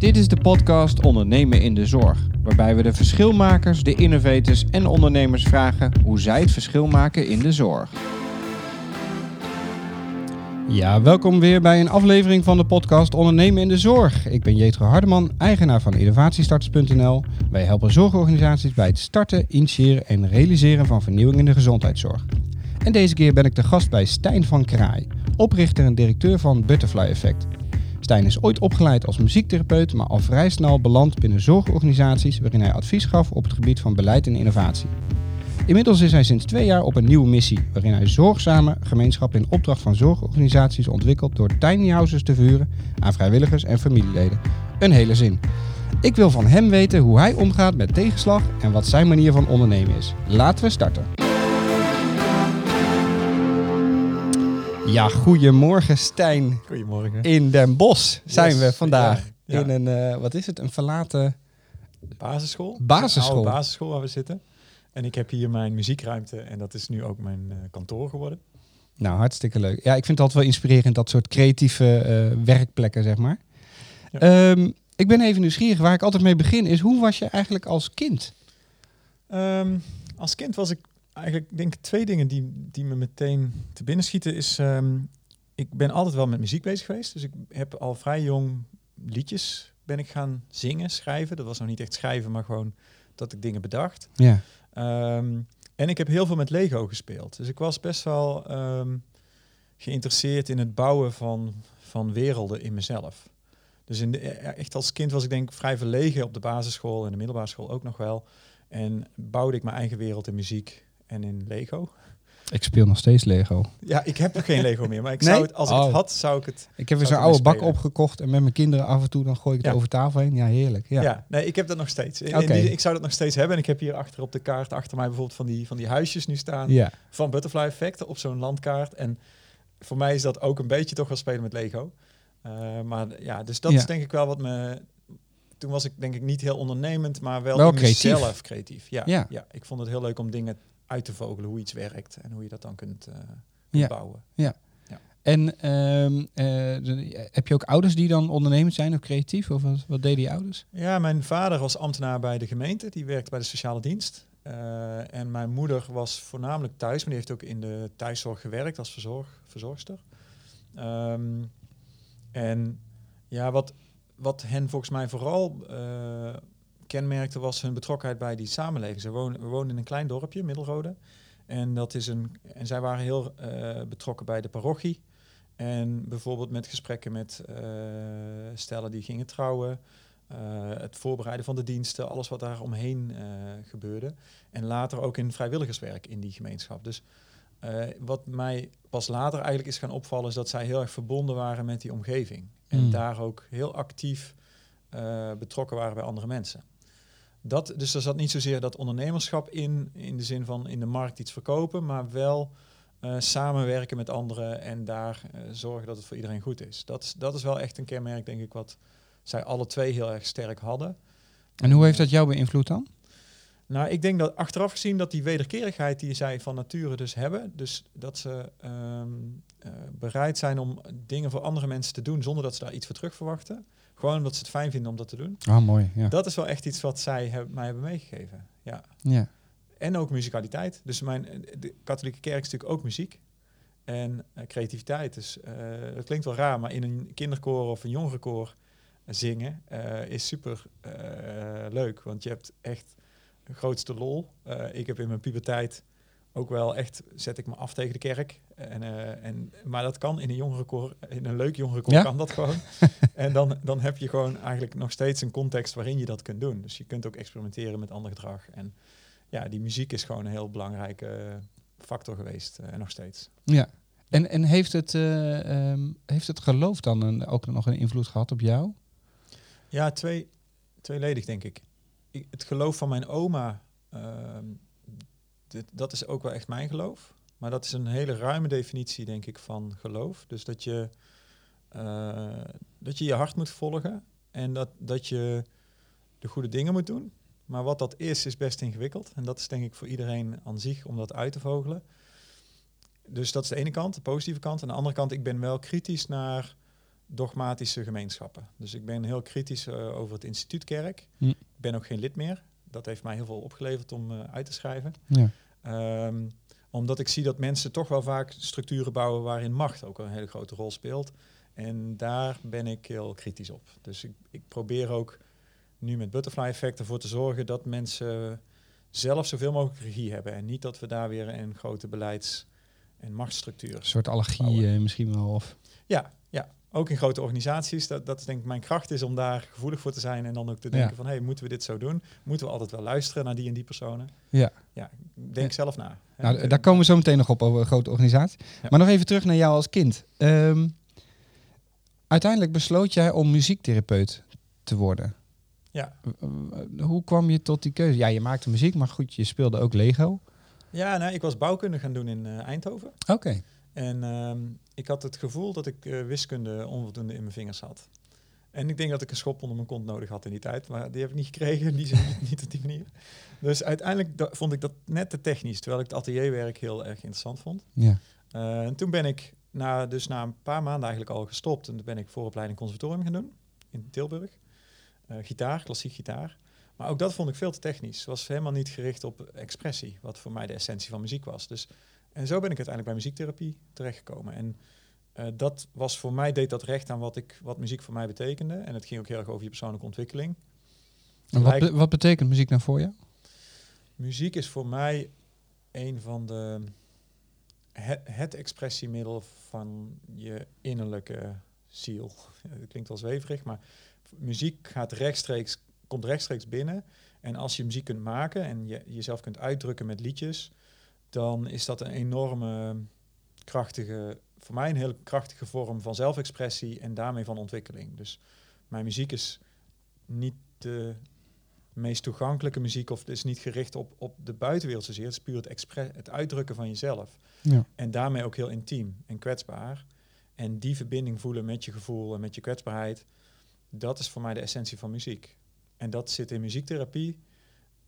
Dit is de podcast Ondernemen in de Zorg, waarbij we de verschilmakers, de innovators en ondernemers vragen hoe zij het verschil maken in de zorg. Ja, welkom weer bij een aflevering van de podcast Ondernemen in de Zorg. Ik ben Jetro Hardeman, eigenaar van innovatiestarters.nl. Wij helpen zorgorganisaties bij het starten, initiëren en realiseren van vernieuwing in de gezondheidszorg. En deze keer ben ik de gast bij Stijn van Kraai, oprichter en directeur van Butterfly Effect. Stijn is ooit opgeleid als muziektherapeut, maar al vrij snel beland binnen zorgorganisaties waarin hij advies gaf op het gebied van beleid en innovatie. Inmiddels is hij sinds twee jaar op een nieuwe missie, waarin hij zorgzame gemeenschappen in opdracht van zorgorganisaties ontwikkelt door tiny houses te vuren aan vrijwilligers en familieleden. Een hele zin. Ik wil van hem weten hoe hij omgaat met tegenslag en wat zijn manier van ondernemen is. Laten we starten. Ja, goedemorgen Stijn. Goedemorgen. In Den Bosch zijn Yes, we vandaag. ja, ja. In een, eh, wat is het, een verlaten... Basisschool. Basisschool. Een basisschool waar we zitten. En ik heb hier mijn muziekruimte en dat is nu ook mijn eh, kantoor geworden. Nou, hartstikke leuk. Ja, ik vind het altijd wel inspirerend, dat soort creatieve eh, werkplekken, zeg maar. Ja. Ehm, ik ben even nieuwsgierig, waar ik altijd mee begin, is hoe was je eigenlijk als kind? Ehm, als kind was ik eigenlijk, denk ik, twee dingen die, die me meteen te binnen schieten. Is, ehm, ik ben altijd wel met muziek bezig geweest. Dus ik heb al vrij jong liedjes ben ik gaan zingen, schrijven. Dat was nog niet echt schrijven, maar gewoon dat ik dingen bedacht. Ja. Ehm, en ik heb heel veel met Lego gespeeld. Dus ik was best wel ehm, geïnteresseerd in het bouwen van, van werelden in mezelf. Dus in de, eh, echt als kind was ik denk vrij verlegen op de basisschool en de middelbare school ook nog wel. En bouwde ik mijn eigen wereld in muziek en in Lego. Ik speel nog steeds Lego. Ja, ik heb geen Lego meer, maar ik Nee? zou het, als ik Oh. het had, zou ik het... Ik heb weer zo'n oude bak spelen? opgekocht en met mijn kinderen af en toe dan gooi ik het Ja. over tafel heen. Ja, heerlijk. Ja. Ja. nee, ik heb dat nog steeds. In- in Oké. die- ik zou dat nog steeds hebben. En ik heb hier achter op de kaart, achter mij bijvoorbeeld van die, van die huisjes nu staan. ja. van Butterfly Effect op zo'n landkaart. En voor mij is dat ook een beetje toch wel spelen met Lego. Uh, maar ja, dus dat is denk ik wel wat me... Toen was ik denk ik niet heel ondernemend, maar wel, Wel creatief. mezelf creatief. Ja, Ja. ja. ik vond het heel leuk om dingen uit te vogelen, hoe iets werkt en hoe je dat dan kunt, kunt Ja. bouwen. En ehm, eh, de- heb je ook ouders die dan ondernemend zijn of creatief? Of wat, wat deden die ouders? Ja, mijn vader was ambtenaar bij de gemeente, die werkte bij de sociale dienst. Eh, en mijn moeder was voornamelijk thuis, maar die heeft ook in de thuiszorg gewerkt als verzorg, verzorgster. Ehm, en ja, wat, wat hen volgens mij vooral kenmerkte was hun betrokkenheid bij die samenleving. Ze we woonden in een klein dorpje, Middelrode. En, dat is een, en zij waren heel eh, betrokken bij de parochie. En bijvoorbeeld met gesprekken met eh, stellen die gingen trouwen. eh, het voorbereiden van de diensten, alles wat daar omheen gebeurde. En later ook in vrijwilligerswerk in die gemeenschap. Dus wat mij pas later eigenlijk is gaan opvallen, is dat zij heel erg verbonden waren met die omgeving. En Mm. daar ook heel actief betrokken waren bij andere mensen. Dat, dus er zat niet zozeer dat ondernemerschap in, in de zin van in de markt iets verkopen, maar wel eh, samenwerken met anderen en daar eh, zorgen dat het voor iedereen goed is. Dat, is. dat is wel echt een kenmerk, denk ik, wat zij alle twee heel erg sterk hadden. En hoe heeft dat jou beïnvloed dan? Nou, ik denk dat achteraf gezien dat die wederkerigheid die zij van nature dus hebben, dus dat ze ehm, eh, bereid zijn om dingen voor andere mensen te doen zonder dat ze daar iets voor terug verwachten. Gewoon omdat ze het fijn vinden om dat te doen. Ah, mooi. Ja. Dat is wel echt iets wat zij heb, mij hebben meegegeven. Ja. ja. En ook muzikaliteit. Dus mijn, de katholieke kerk is natuurlijk ook muziek. En eh, creativiteit. Dus eh, dat klinkt wel raar, maar in een kinderkoor of een jongerenkoor zingen eh, is super leuk. Want je hebt echt een grootste lol. Ik heb in mijn puberteit ook wel echt, zet ik me af tegen de kerk. En, eh, en, maar dat kan in een jongerenkoor, in een leuk jongerenkoor Ja? kan dat gewoon. en dan, dan heb je gewoon eigenlijk nog steeds een context waarin je dat kunt doen. Dus je kunt ook experimenteren met ander gedrag. En ja, die muziek is gewoon een heel belangrijke factor geweest eh, en nog steeds. Ja. En, en heeft, het, eh, ehm, heeft het geloof dan een, ook nog een invloed gehad op jou? Ja, twee, tweeledig denk ik. ik. Het geloof van mijn oma, ehm, dit, dat is ook wel echt mijn geloof. Maar dat is een hele ruime definitie, denk ik, van geloof. Dus dat je eh, dat je, je hart moet volgen en dat, dat je de goede dingen moet doen. Maar wat dat is, is best ingewikkeld. En dat is denk ik voor iedereen aan zich om dat uit te vogelen. Dus dat is de ene kant, de positieve kant. Aan de andere kant, ik ben wel kritisch naar dogmatische gemeenschappen. Dus ik ben heel kritisch eh, over het instituutkerk. Hm. Ik ben ook geen lid meer. Dat heeft mij heel veel opgeleverd om eh, uit te schrijven. Ja. Ehm, omdat ik zie dat mensen toch wel vaak structuren bouwen waarin macht ook een hele grote rol speelt. En daar ben ik heel kritisch op. Dus ik, ik probeer ook nu met Butterfly Effect ervoor te zorgen dat mensen zelf zoveel mogelijk regie hebben. En niet dat we daar weer een grote beleids- en machtsstructuur. Een soort allergie eh, misschien wel. Of, ja, ook in grote organisaties. Dat, dat is denk ik mijn kracht is om daar gevoelig voor te zijn. En dan ook te denken Ja. van, hey, moeten we dit zo doen? Moeten we altijd wel luisteren naar die en die personen? ja. Ja, denk Ja. zelf na. Nou, En- d- daar komen we zo meteen nog op over een grote organisatie. Ja. Maar nog even terug naar jou als kind. Ehm, uiteindelijk besloot jij om muziektherapeut te worden. Ja. Hoe kwam je tot die keuze? Ja, je maakte muziek, maar goed, je speelde ook Lego. Ja, nee, ik was bouwkunde gaan doen in eh, Eindhoven. Oké. En ehm, ik had het gevoel dat ik eh, wiskunde onvoldoende in mijn vingers had. En ik denk dat ik een schop onder mijn kont nodig had in die tijd. Maar die heb ik niet gekregen, die niet, niet op die manier. Dus uiteindelijk vond ik dat net te technisch. Terwijl ik het atelierwerk heel erg interessant vond. Ja. Eh, en toen ben ik na, dus na een paar maanden eigenlijk al gestopt. En toen ben ik vooropleiding conservatorium gaan doen in Tilburg. Eh, gitaar, klassiek gitaar. Maar ook dat vond ik veel te technisch. Het was helemaal niet gericht op expressie, wat voor mij de essentie van muziek was. Dus, en zo ben ik uiteindelijk bij muziektherapie terechtgekomen. En eh, dat was voor mij, deed dat recht aan wat, ik, wat muziek voor mij betekende. En het ging ook heel erg over je persoonlijke ontwikkeling. En wat, be- wat betekent muziek nou voor jou? Muziek is voor mij een van de het, het expressiemiddel van je innerlijke ziel. Het klinkt wel zweverig, maar muziek gaat rechtstreeks, komt rechtstreeks binnen. En als je muziek kunt maken en je jezelf kunt uitdrukken met liedjes, dan is dat een enorme krachtige, voor mij een hele krachtige vorm van zelfexpressie en daarmee van ontwikkeling. Dus mijn muziek is niet de meest toegankelijke muziek of het is niet gericht op, op de buitenwereld zozeer. Het is puur het, het uitdrukken van jezelf. Ja. En daarmee ook heel intiem en kwetsbaar. En die verbinding voelen met je gevoel en met je kwetsbaarheid, dat is voor mij de essentie van muziek. En dat zit in muziektherapie,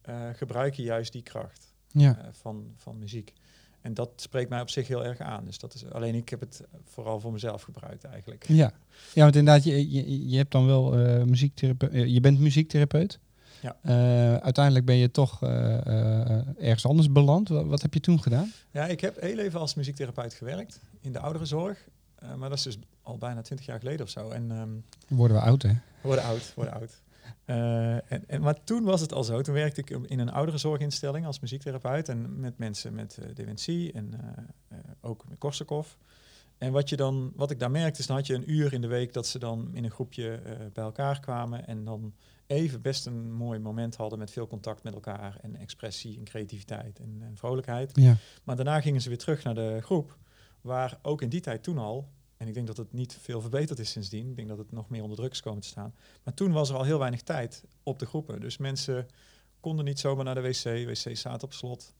eh, gebruik je juist die kracht Ja. eh, van, van muziek. En dat spreekt mij op zich heel erg aan. Dus dat is, alleen ik heb het vooral voor mezelf gebruikt eigenlijk. Ja. ja, want inderdaad, je, je, je hebt dan wel eh muziektherapeut. je bent muziektherapeut. Ja. Eh, uiteindelijk ben je toch eh, eh, ergens anders beland. Wat, wat heb je toen gedaan? Ja, ik heb heel even als muziektherapeut gewerkt in de ouderenzorg. Eh, maar dat is dus al bijna twintig jaar geleden of zo. En ehm, Worden we oud, hè? we worden oud, worden oud. Eh, en, en, maar toen was het al zo. Toen werkte ik in een ouderenzorginstelling als muziektherapeut. En met mensen met eh, dementie en eh, ook met Korsakoff. En wat, je dan, wat ik daar merkte is, dan had je een uur in de week dat ze dan in een groepje bij elkaar kwamen. En dan even best een mooi moment hadden met veel contact met elkaar. En expressie en creativiteit en, en vrolijkheid. Ja. Maar daarna gingen ze weer terug naar de groep, waar ook in die tijd toen al, en ik denk dat het niet veel verbeterd is sindsdien, ik denk dat het nog meer onder druk is komen te staan, maar toen was er al heel weinig tijd op de groepen. Dus mensen konden niet zomaar naar de wc, wc zaten op slot.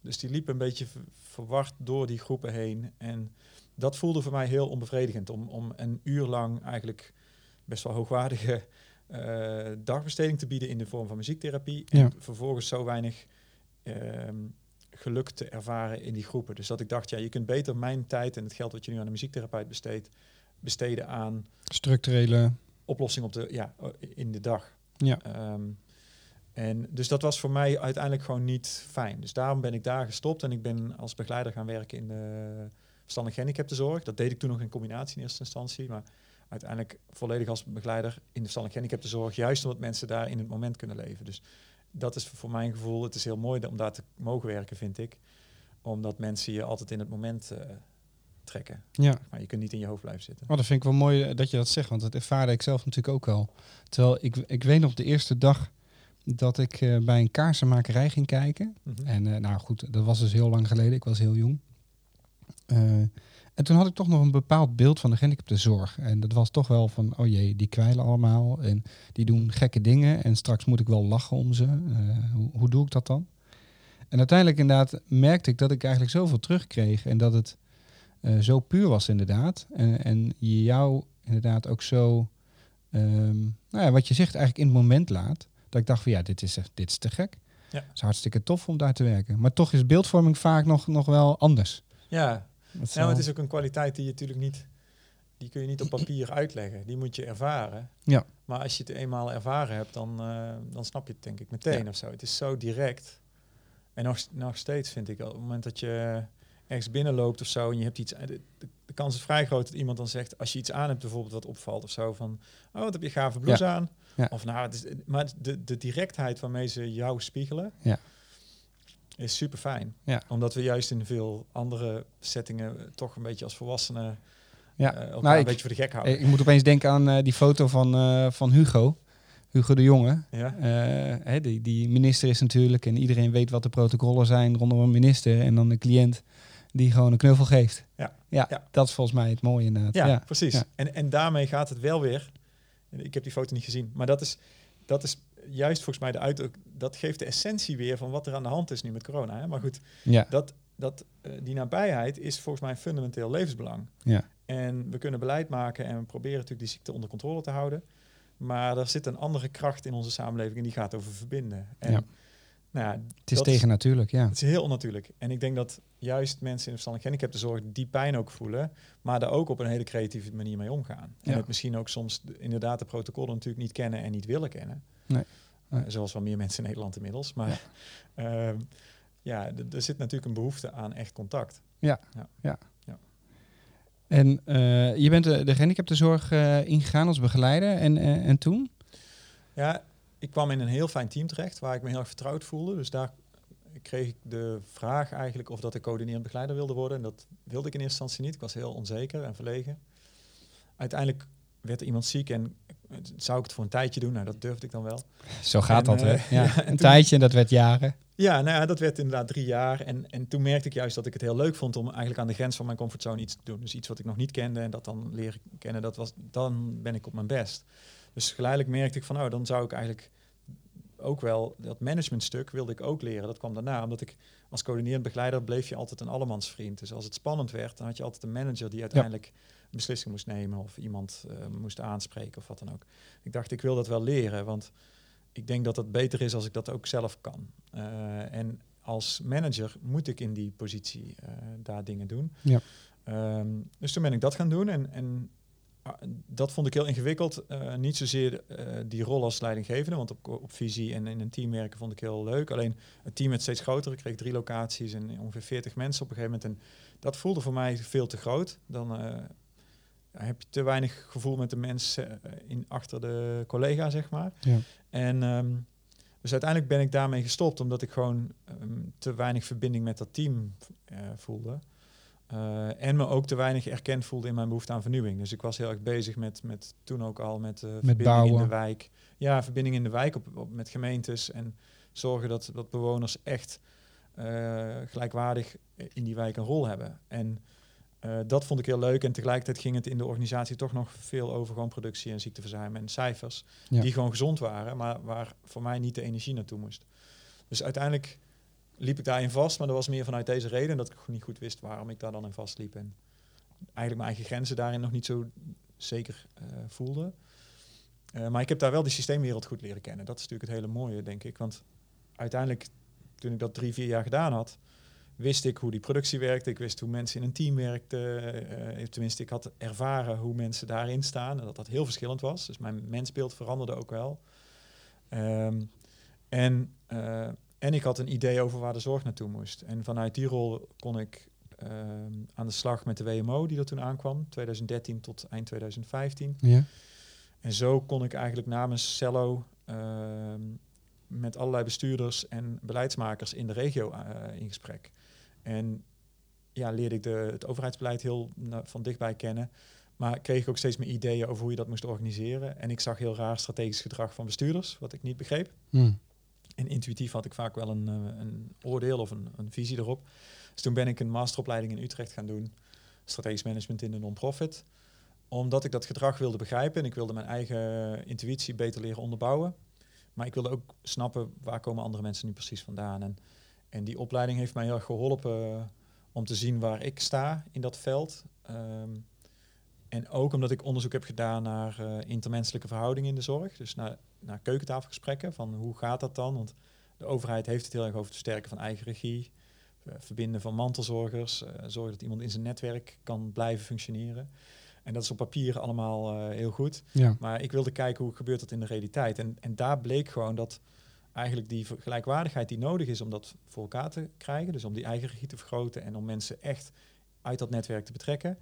Dus die liepen een beetje ver- verward door die groepen heen. En dat voelde voor mij heel onbevredigend, om, om een uur lang eigenlijk best wel hoogwaardige eh, dagbesteding te bieden in de vorm van muziektherapie. En Ja. vervolgens zo weinig ehm, geluk te ervaren in die groepen. Dus dat ik dacht, ja, je kunt beter mijn tijd en het geld wat je nu aan de muziektherapeut besteedt, besteden aan Structurele. oplossing op de, ja, in de dag. Ja. Ehm, en dus dat was voor mij uiteindelijk gewoon niet fijn. Dus daarom ben ik daar gestopt en ik ben als begeleider gaan werken in de verstandig gehandicaptenzorg. Dat deed ik toen nog in combinatie in eerste instantie, maar uiteindelijk volledig als begeleider in de verstandig gehandicaptenzorg, juist omdat mensen daar in het moment kunnen leven. Dus dat is voor mijn gevoel, het is heel mooi om daar te mogen werken, vind ik. Omdat mensen je altijd in het moment eh, trekken. Ja. Maar je kunt niet in je hoofd blijven zitten. Oh, dat vind ik wel mooi eh, dat je dat zegt, want dat ervaarde ik zelf natuurlijk ook al. Terwijl ik, ik weet nog de eerste dag dat ik eh, bij een kaarsenmakerij ging kijken. Mhm. En nou goed, dat was dus heel lang geleden. Ik was heel jong. En toen had ik toch nog een bepaald beeld van de gehandicaptenzorg. En dat was toch wel van, oh jee, die kwijlen allemaal. En die doen gekke dingen. En straks moet ik wel lachen om ze. Eh, hoe, hoe doe ik dat dan? En uiteindelijk inderdaad merkte ik dat ik eigenlijk zoveel terugkreeg. En dat het eh, zo puur was inderdaad. En, en je jou inderdaad ook zo, ehm, nou ja, wat je zegt, eigenlijk in het moment laat. Dat ik dacht van ja, dit is, dit is te gek. Ja. Het is hartstikke tof om daar te werken. Maar toch is beeldvorming vaak nog, nog wel anders. Ja, Ja, maar wel- het is ook een kwaliteit die je natuurlijk niet die kun je niet op papier uitleggen. Die moet je ervaren. Ja. Maar als je het eenmaal ervaren hebt, dan, eh, dan snap je het denk ik meteen Ja. of zo. Het is zo direct. En nog, nog steeds vind ik, op het moment dat je ergens binnenloopt of zo en je hebt iets, de, de, de kans is vrij groot dat iemand dan zegt, als je iets aan hebt bijvoorbeeld wat opvalt of zo, van, oh wat heb je gave blouse aan? Ja. Of nou, het is, maar de, de directheid waarmee ze jou spiegelen, Ja. Is super fijn. Ja. Omdat we juist in veel andere settingen toch een beetje als volwassenen Ja. elkaar Nou, een ik- beetje voor de gek houden. Ik, moet opeens denken aan eh, die foto van, eh, van Hugo. Hugo de Jonge. ja? Hè, die, die minister is natuurlijk en iedereen weet wat de protocollen zijn rondom een minister. En dan de cliënt die gewoon een knuffel geeft. Ja. ja, Ja. dat is volgens mij het mooie inderdaad. Ja, Ja, precies. ja. En, en daarmee gaat het wel weer. Ik heb die foto niet gezien, maar dat is, dat is juist volgens mij de uit. Dat geeft de essentie weer van wat er aan de hand is nu met corona. Hè? Maar goed, ja. dat, dat, eh, die nabijheid is volgens mij een fundamenteel levensbelang. Ja. En we kunnen beleid maken en we proberen natuurlijk die ziekte onder controle te houden. Maar er zit een andere kracht in onze samenleving en die gaat over verbinden. En Ja. nou ja, Het is dat tegen natuurlijk, ja. het is heel onnatuurlijk. En ik denk dat juist mensen in verstandelijk gehandicaptenzorg die pijn ook voelen, maar daar ook op een hele creatieve manier mee omgaan. En Ja. het misschien ook soms de- inderdaad de protocollen natuurlijk niet kennen en niet willen kennen. Nee. Eh, Nee. zoals wel meer mensen in Nederland inmiddels. Maar ja, ja d- er zit natuurlijk een behoefte aan echt contact. En eh, je bent de, de gehandicaptenzorg eh ingegaan als begeleider. En, eh, en toen? Ja, ik kwam in een heel fijn team terecht waar ik me heel erg vertrouwd voelde. Dus daar kreeg ik de vraag eigenlijk of dat ik coördinerend begeleider wilde worden. En dat wilde ik in eerste instantie niet. Ik was heel onzeker en verlegen. Uiteindelijk werd er iemand ziek en eh, zou ik het voor een tijdje doen? Nou, dat durfde ik dan wel. Zo gaat En, dat, hè? eh, Ja, ja, en een toen- tijdje en dat werd jaren. Ja, nou ja, dat werd inderdaad drie jaar. En, en toen merkte ik juist dat ik het heel leuk vond om eigenlijk aan de grens van mijn comfortzone iets te doen. Dus iets wat ik nog niet kende en dat dan leren kennen, dat was, dan ben ik op mijn best. Dus geleidelijk merkte ik van, nou, dan zou ik eigenlijk ook wel dat managementstuk wilde ik ook leren. Dat kwam daarna, omdat ik als coördinerend begeleider bleef je altijd een allemansvriend. Dus als het spannend werd, dan had je altijd een manager die uiteindelijk beslissing moest nemen of iemand eh, moest aanspreken of wat dan ook. Ik dacht, ik wil dat wel leren, want ik denk dat het beter is als ik dat ook zelf kan. Eh, en als manager moet ik in die positie eh, daar dingen doen. Ja. Ehm, dus toen ben ik dat gaan doen en, en ah, dat vond ik heel ingewikkeld. Niet zozeer die rol als leidinggevende, want op, op visie en in een team werken vond ik heel leuk. Alleen het team werd steeds groter. Ik kreeg drie locaties en ongeveer 40 mensen op een gegeven moment. En dat voelde voor mij veel te groot. Dan heb je te weinig gevoel met de mensen eh, in, achter de collega, zeg maar. Ja. En ehm, dus uiteindelijk ben ik daarmee gestopt, omdat ik gewoon ehm, te weinig verbinding met dat team eh, voelde. Eh, en me ook te weinig erkend voelde in mijn behoefte aan vernieuwing. Dus ik was heel erg bezig met, met toen ook al met, verbinding in bouwen. de wijk. Ja, verbinding in de wijk op, op, met gemeentes en zorgen dat, dat bewoners echt gelijkwaardig in die wijk een rol hebben. En eh, dat vond ik heel leuk. En tegelijkertijd ging het in de organisatie toch nog veel over gewoon productie en ziekteverzuim en cijfers. Ja. Die gewoon gezond waren, maar waar voor mij niet de energie naartoe moest. Dus uiteindelijk liep ik daarin vast, maar dat was meer vanuit deze reden dat ik niet goed wist waarom ik daar dan in vastliep. En eigenlijk mijn eigen grenzen daarin nog niet zo zeker eh, voelde. Eh, maar ik heb daar wel die systeemwereld goed leren kennen. Dat is natuurlijk het hele mooie, denk ik. Want uiteindelijk, toen ik dat drie, vier jaar gedaan had, wist ik hoe die productie werkte. Ik wist hoe mensen in een team werkten. eh, tenminste, ik had ervaren hoe mensen daarin staan. En dat dat heel verschillend was. Dus mijn mensbeeld veranderde ook wel. Ehm, en, eh, en ik had een idee over waar de zorg naartoe moest. En vanuit die rol kon ik ehm, aan de slag met de WMO die er toen aankwam. 2013 tot eind 2015. Ja. En zo kon ik eigenlijk namens Cello ehm, met allerlei bestuurders en beleidsmakers in de regio eh, in gesprek. En ja, leerde ik de, het overheidsbeleid heel na- van dichtbij kennen. Maar kreeg ik ook steeds meer ideeën over hoe je dat moest organiseren. En ik zag heel raar strategisch gedrag van bestuurders, wat ik niet begreep. Hm. En intuïtief had ik vaak wel een, eh, een oordeel of een, een visie erop. Dus toen ben ik een masteropleiding in Utrecht gaan doen. Strategisch management in de non-profit. Omdat ik dat gedrag wilde begrijpen. En ik wilde mijn eigen intuïtie beter leren onderbouwen. Maar ik wilde ook snappen waar komen andere mensen nu precies vandaan. En, en die opleiding heeft mij heel erg geholpen om te zien waar ik sta in dat veld. Ehm, en ook omdat ik onderzoek heb gedaan naar eh, intermenselijke verhoudingen in de zorg. Dus naar, naar keukentafelgesprekken. Van hoe gaat dat dan? Want de overheid heeft het heel erg over het versterken van eigen regie. eh, verbinden van mantelzorgers. eh, zorgen dat iemand in zijn netwerk kan blijven functioneren. En dat is op papier allemaal eh, heel goed. Ja. Maar ik wilde kijken hoe gebeurt dat in de realiteit. En, en daar bleek gewoon dat eigenlijk die gelijkwaardigheid die nodig is om dat voor elkaar te krijgen, dus om die eigen regie te vergroten en om mensen echt uit dat netwerk te betrekken,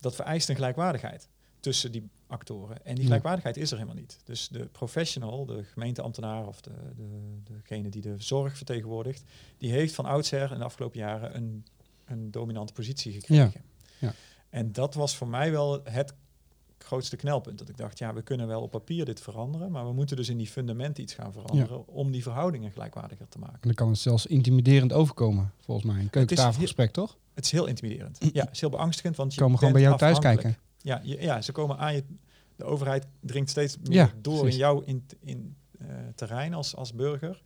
dat vereist een gelijkwaardigheid tussen die actoren. En die gelijkwaardigheid is er helemaal niet. Dus de professional, de gemeenteambtenaar of de, de, degene die de zorg vertegenwoordigt, die heeft van oudsher in de afgelopen jaren een, een dominante positie gekregen. Ja. En dat was voor mij wel het grootste knelpunt. Dat ik dacht, ja, we kunnen wel op papier dit veranderen, maar we moeten dus in die fundamenten iets gaan veranderen om die verhoudingen gelijkwaardiger te maken. En dan kan het zelfs intimiderend overkomen, volgens mij. Een keukentafelgesprek, toch? Het is heel intimiderend. Ja, het is heel beangstigend, want Ze je komen gewoon bij jou thuis kijken. Ja, je- ja, ze komen aan je. De overheid dringt steeds meer Ja, door precies. in jouw in, in, eh, terrein als, als burger.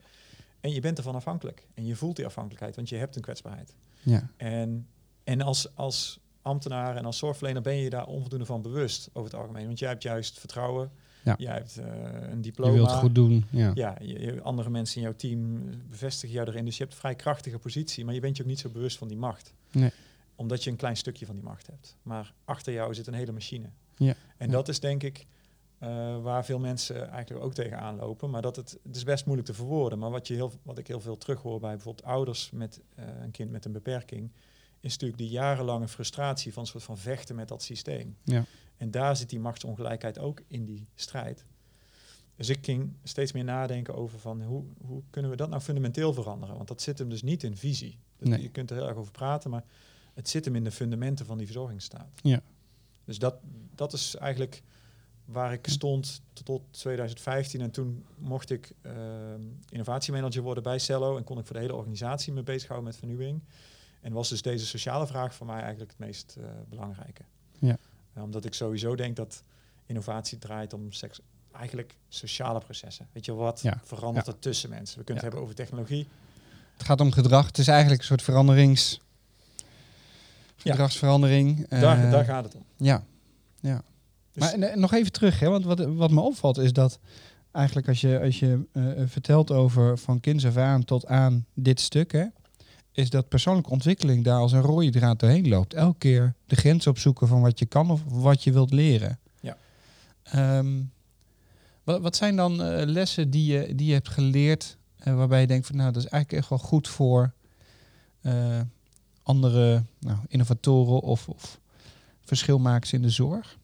En je bent ervan afhankelijk. En je voelt die afhankelijkheid, want je hebt een kwetsbaarheid. Ja. En, en als, als ambtenaar en als zorgverlener ben je je daar onvoldoende van bewust over het algemeen. Want jij hebt juist vertrouwen. Ja. Jij hebt eh, een Je diploma. wilt het goed doen. Ja. Ja, je, je- andere mensen in jouw team bevestigen jou erin. Dus je hebt een vrij krachtige positie, maar je bent je ook niet zo bewust van die macht. Nee. Omdat je een klein stukje van die macht hebt. Maar achter jou zit een hele machine. Ja. En Ja. dat is denk ik eh, waar veel mensen eigenlijk ook tegenaan lopen. Maar dat het, het is best moeilijk te verwoorden. Maar wat, je heel, wat ik heel veel terughoor bij bijvoorbeeld ouders met eh, een kind met een beperking, is natuurlijk die jarenlange frustratie van een soort van vechten met dat systeem. Ja. En daar zit die machtsongelijkheid ook in die strijd. Dus ik ging steeds meer nadenken over van hoe, hoe kunnen we dat nou fundamenteel veranderen? Want dat zit hem dus niet in visie. Dat- Nee. Je kunt er heel erg over praten, maar het zit hem in de fundamenten van die verzorgingsstaat. Ja. Dus dat, dat is eigenlijk waar ik stond tot, tot 2015. En toen mocht ik eh, innovatiemanager worden bij Cello en kon ik voor de hele organisatie me bezighouden met vernieuwing. En was dus deze sociale vraag voor mij eigenlijk het meest eh, belangrijke. Ja. Eh, omdat ik sowieso denk dat innovatie draait om seks, eigenlijk sociale processen. Weet je, wat Ja. verandert er tussen mensen? We kunnen het hebben over technologie. Het gaat om gedrag. Het is eigenlijk een soort veranderings... Gedragsverandering. daar, Eh, daar gaat het om. Ja, ja. Dus- maar en, nog even terug, hè, want wat, wat me opvalt is dat eigenlijk als je, als je vertelt over van kinds af aan tot aan dit stuk, hè, is dat persoonlijke ontwikkeling daar als een rode draad doorheen loopt. Elke keer de grens opzoeken van wat je kan of wat je wilt leren. Ja. Ehm, wat, wat zijn dan eh, lessen die je, die je hebt geleerd eh, waarbij je denkt van nou, dat is eigenlijk echt wel goed voor eh, andere nou, innovatoren of, of verschilmakers in de zorg?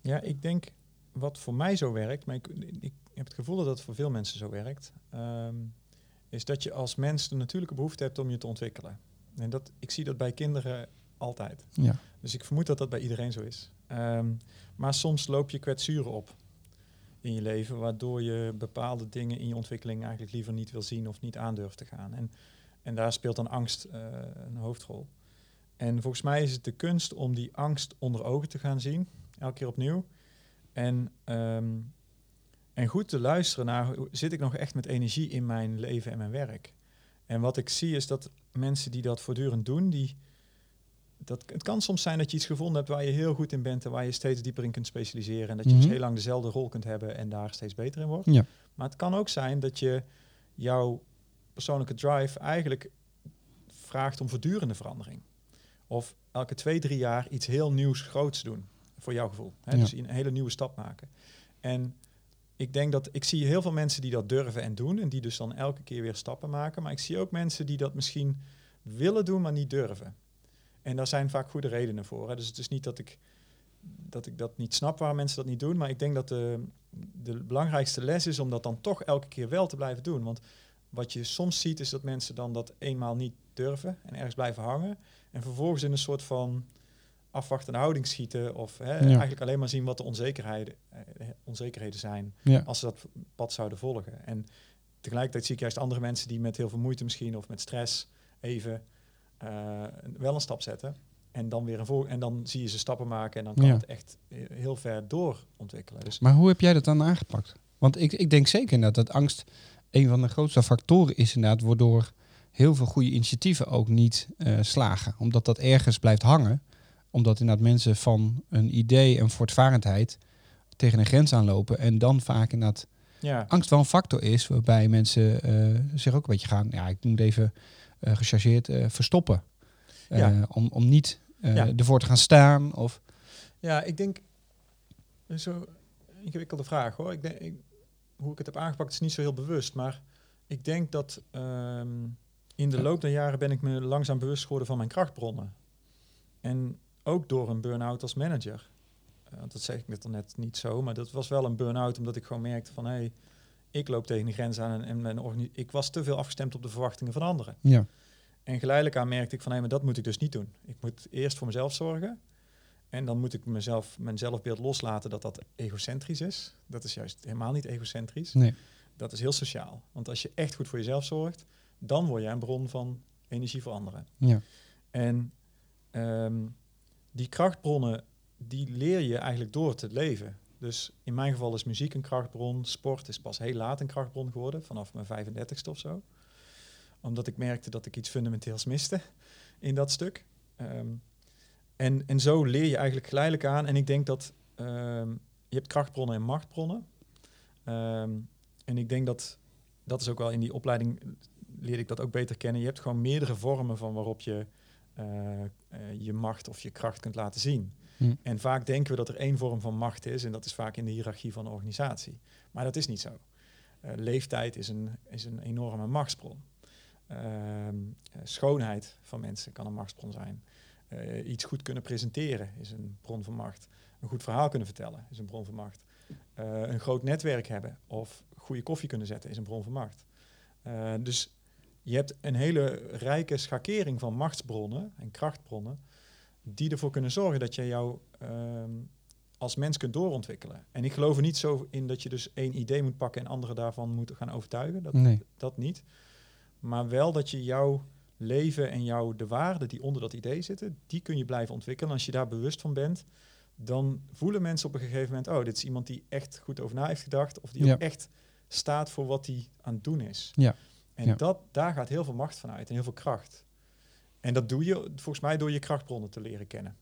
Ja, ik denk wat voor mij zo werkt, maar ik, ik heb het gevoel dat dat voor veel mensen zo werkt, ehm, is dat je als mens de natuurlijke behoefte hebt om je te ontwikkelen. En dat, ik zie dat bij kinderen altijd. Ja. Dus ik vermoed dat dat bij iedereen zo is. Ehm, maar soms loop je kwetsuren op in je leven, waardoor je bepaalde dingen in je ontwikkeling eigenlijk liever niet wil zien of niet aandurft te gaan. En, en daar speelt dan angst eh, een hoofdrol. En volgens mij is het de kunst om die angst onder ogen te gaan zien, elke keer opnieuw. En, ehm, en goed te luisteren naar, hoe- zit ik nog echt met energie in mijn leven en mijn werk? En wat ik zie is dat mensen die dat voortdurend doen, die, dat, het kan soms zijn dat je iets gevonden hebt waar je heel goed in bent en waar je steeds dieper in kunt specialiseren. En dat je dus Mhm. heel lang dezelfde rol kunt hebben en daar steeds beter in wordt. Ja. Maar het kan ook zijn dat je jouw persoonlijke drive eigenlijk vraagt om voortdurende verandering. Of elke twee, drie jaar iets heel nieuws, groots doen. Voor jouw gevoel. Hè? Ja. Dus een hele nieuwe stap maken. En ik denk dat ik zie heel veel mensen die dat durven en doen. En die dus dan elke keer weer stappen maken. Maar ik zie ook mensen die dat misschien willen doen, maar niet durven. En daar zijn vaak goede redenen voor. Hè? Dus het is niet dat ik, dat ik dat niet snap waar mensen dat niet doen. Maar ik denk dat de, de belangrijkste les is om dat dan toch elke keer wel te blijven doen. Want wat je soms ziet is dat mensen dan dat eenmaal niet durven en ergens blijven hangen. En vervolgens in een soort van afwachtende houding schieten. Of hè, eigenlijk alleen maar zien wat de onzekerheden, eh, onzekerheden zijn Ja. als ze dat pad zouden volgen. En tegelijkertijd zie ik juist andere mensen die met heel veel moeite misschien of met stress even eh, wel een stap zetten. En dan weer een vol en dan zie je ze stappen maken en dan kan Ja. het echt he- heel ver doorontwikkelen. Dus Maar hoe heb jij dat dan aangepakt? Want ik, ik denk zeker inderdaad dat angst een van de grootste factoren is inderdaad, waardoor heel veel goede initiatieven ook niet eh, slagen. Omdat dat ergens blijft hangen. Omdat inderdaad mensen van een idee en voortvarendheid tegen een grens aanlopen. En dan vaak inderdaad ja, angst wel een factor is waarbij mensen eh, zich ook een beetje gaan, ja, ik het even eh gechargeerd, eh, verstoppen. Ja. om, om niet Ja. ervoor te gaan staan? Of, Ja, ik denk, zo ingewikkelde vraag hoor. Ik denk, ik, hoe ik het heb aangepakt is niet zo heel bewust, maar ik denk dat ehm, in de loop der jaren ben ik me langzaam bewust geworden van mijn krachtbronnen. En ook door een burn-out als manager. Eh, want dat zeg ik net al net niet zo, maar dat was wel een burn-out omdat ik gewoon merkte van hé, hey, ik loop tegen de grens aan en, en mijn ik was te veel afgestemd op de verwachtingen van anderen. ja. En geleidelijk aan merkte ik van, hé, maar dat moet ik dus niet doen. Ik moet eerst voor mezelf zorgen. En dan moet ik mezelf, mijn zelfbeeld loslaten dat dat egocentrisch is. Dat is juist helemaal niet egocentrisch. Nee. Dat is heel sociaal. Want als je echt goed voor jezelf zorgt, dan word jij een bron van energie voor anderen. Ja. En ehm, die krachtbronnen, die leer je eigenlijk door te leven. Dus in mijn geval is muziek een krachtbron. Sport is pas heel laat een krachtbron geworden, vanaf mijn 35ste of zo. Omdat ik merkte dat ik iets fundamenteels miste in dat stuk. Ehm, en, en zo leer je eigenlijk geleidelijk aan. En ik denk dat ehm, je hebt krachtbronnen en machtbronnen. Ehm, en ik denk dat, dat is ook wel in die opleiding leerde ik dat ook beter kennen. Je hebt gewoon meerdere vormen van waarop je je macht of je kracht kunt laten zien. Hm. En vaak denken we dat er één vorm van macht is, en dat is vaak in de hiërarchie van een organisatie. Maar dat is niet zo. Eh, leeftijd is een, is een enorme machtsbron. Ehm, eh, schoonheid van mensen kan een machtsbron zijn. Eh, iets goed kunnen presenteren is een bron van macht. Een goed verhaal kunnen vertellen is een bron van macht. Eh, een groot netwerk hebben of goede koffie kunnen zetten is een bron van macht. Eh, dus je hebt een hele rijke schakering van machtsbronnen en krachtbronnen die ervoor kunnen zorgen dat je jou ehm, als mens kunt doorontwikkelen. En ik geloof er niet zo in dat je dus één idee moet pakken en anderen daarvan moet gaan overtuigen. Dat, Nee. dat niet. Maar wel dat je jouw leven en jouw de waarden die onder dat idee zitten, die kun je blijven ontwikkelen. En als je daar bewust van bent, dan voelen mensen op een gegeven moment, oh, dit is iemand die echt goed over na heeft gedacht, of die Ja. ook echt staat voor wat hij aan het doen is. Ja. En Ja. Dat, daar gaat heel veel macht van uit en heel veel kracht. En dat doe je volgens mij door je krachtbronnen te leren kennen.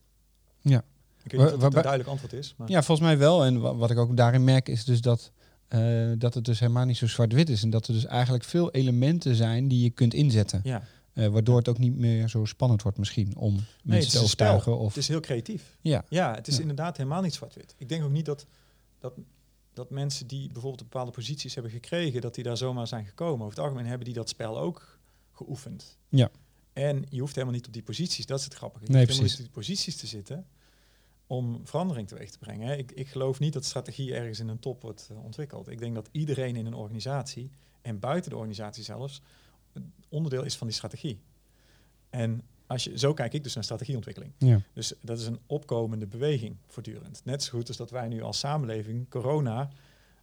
Ja. Ik weet niet of dat een duidelijk antwoord is. Maar Ja, volgens mij wel. En wa- wat ik ook daarin merk is dus dat, eh, dat het dus helemaal niet zo zwart-wit is. En dat er dus eigenlijk veel elementen zijn die je kunt inzetten. ja. Eh, waardoor het ook niet meer zo spannend wordt misschien om mensen te overtuigen. Of, Het is heel creatief. ja, Ja, het is Ja. inderdaad helemaal niet zwart-wit. Ik denk ook niet dat, dat, dat mensen die bijvoorbeeld bepaalde posities hebben gekregen, dat die daar zomaar zijn gekomen. Over het algemeen hebben die dat spel ook geoefend. Ja. En je hoeft helemaal niet op die posities, dat is het grappige. Je Nee, hoeft helemaal niet op die posities te zitten om verandering teweeg te brengen. Ik, ik geloof niet dat strategie ergens in een top wordt eh, ontwikkeld. Ik denk dat iedereen in een organisatie, en buiten de organisatie zelfs, onderdeel is van die strategie. En als je, zo kijk ik dus naar strategieontwikkeling. ja, Dus dat is een opkomende beweging voortdurend. Net zo goed als dat wij nu als samenleving corona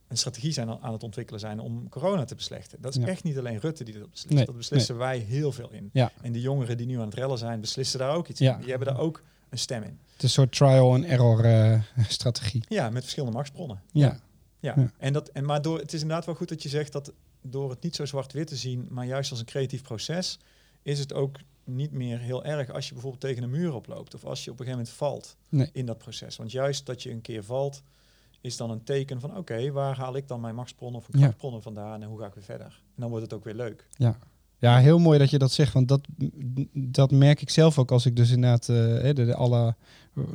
een strategie zijn aan het ontwikkelen zijn om corona te beslechten. Dat is Ja. echt niet alleen Rutte die dat beslist. Nee, dat beslissen wij heel veel in. Ja. En die jongeren die nu aan het rellen zijn, beslissen daar ook iets in. Die hebben daar ook een stem in. het is een soort trial and error eh, strategie. Ja, met verschillende machtsbronnen. Ja, Ja. Ja. En dat, en maar door, het is inderdaad wel goed dat je zegt dat door het niet zo zwart-wit te zien, maar juist als een creatief proces, is het ook niet meer heel erg als je bijvoorbeeld tegen een muur oploopt of als je op een gegeven moment valt Nee. in dat proces. Want juist dat je een keer valt, is dan een teken van oké, waar haal ik dan mijn machtsbronnen of Ja. krachtbronnen vandaan en hoe ga ik weer verder? En dan wordt het ook weer leuk. ja. Ja, heel mooi dat je dat zegt, want dat, dat merk ik zelf ook als ik dus inderdaad eh, de, de alle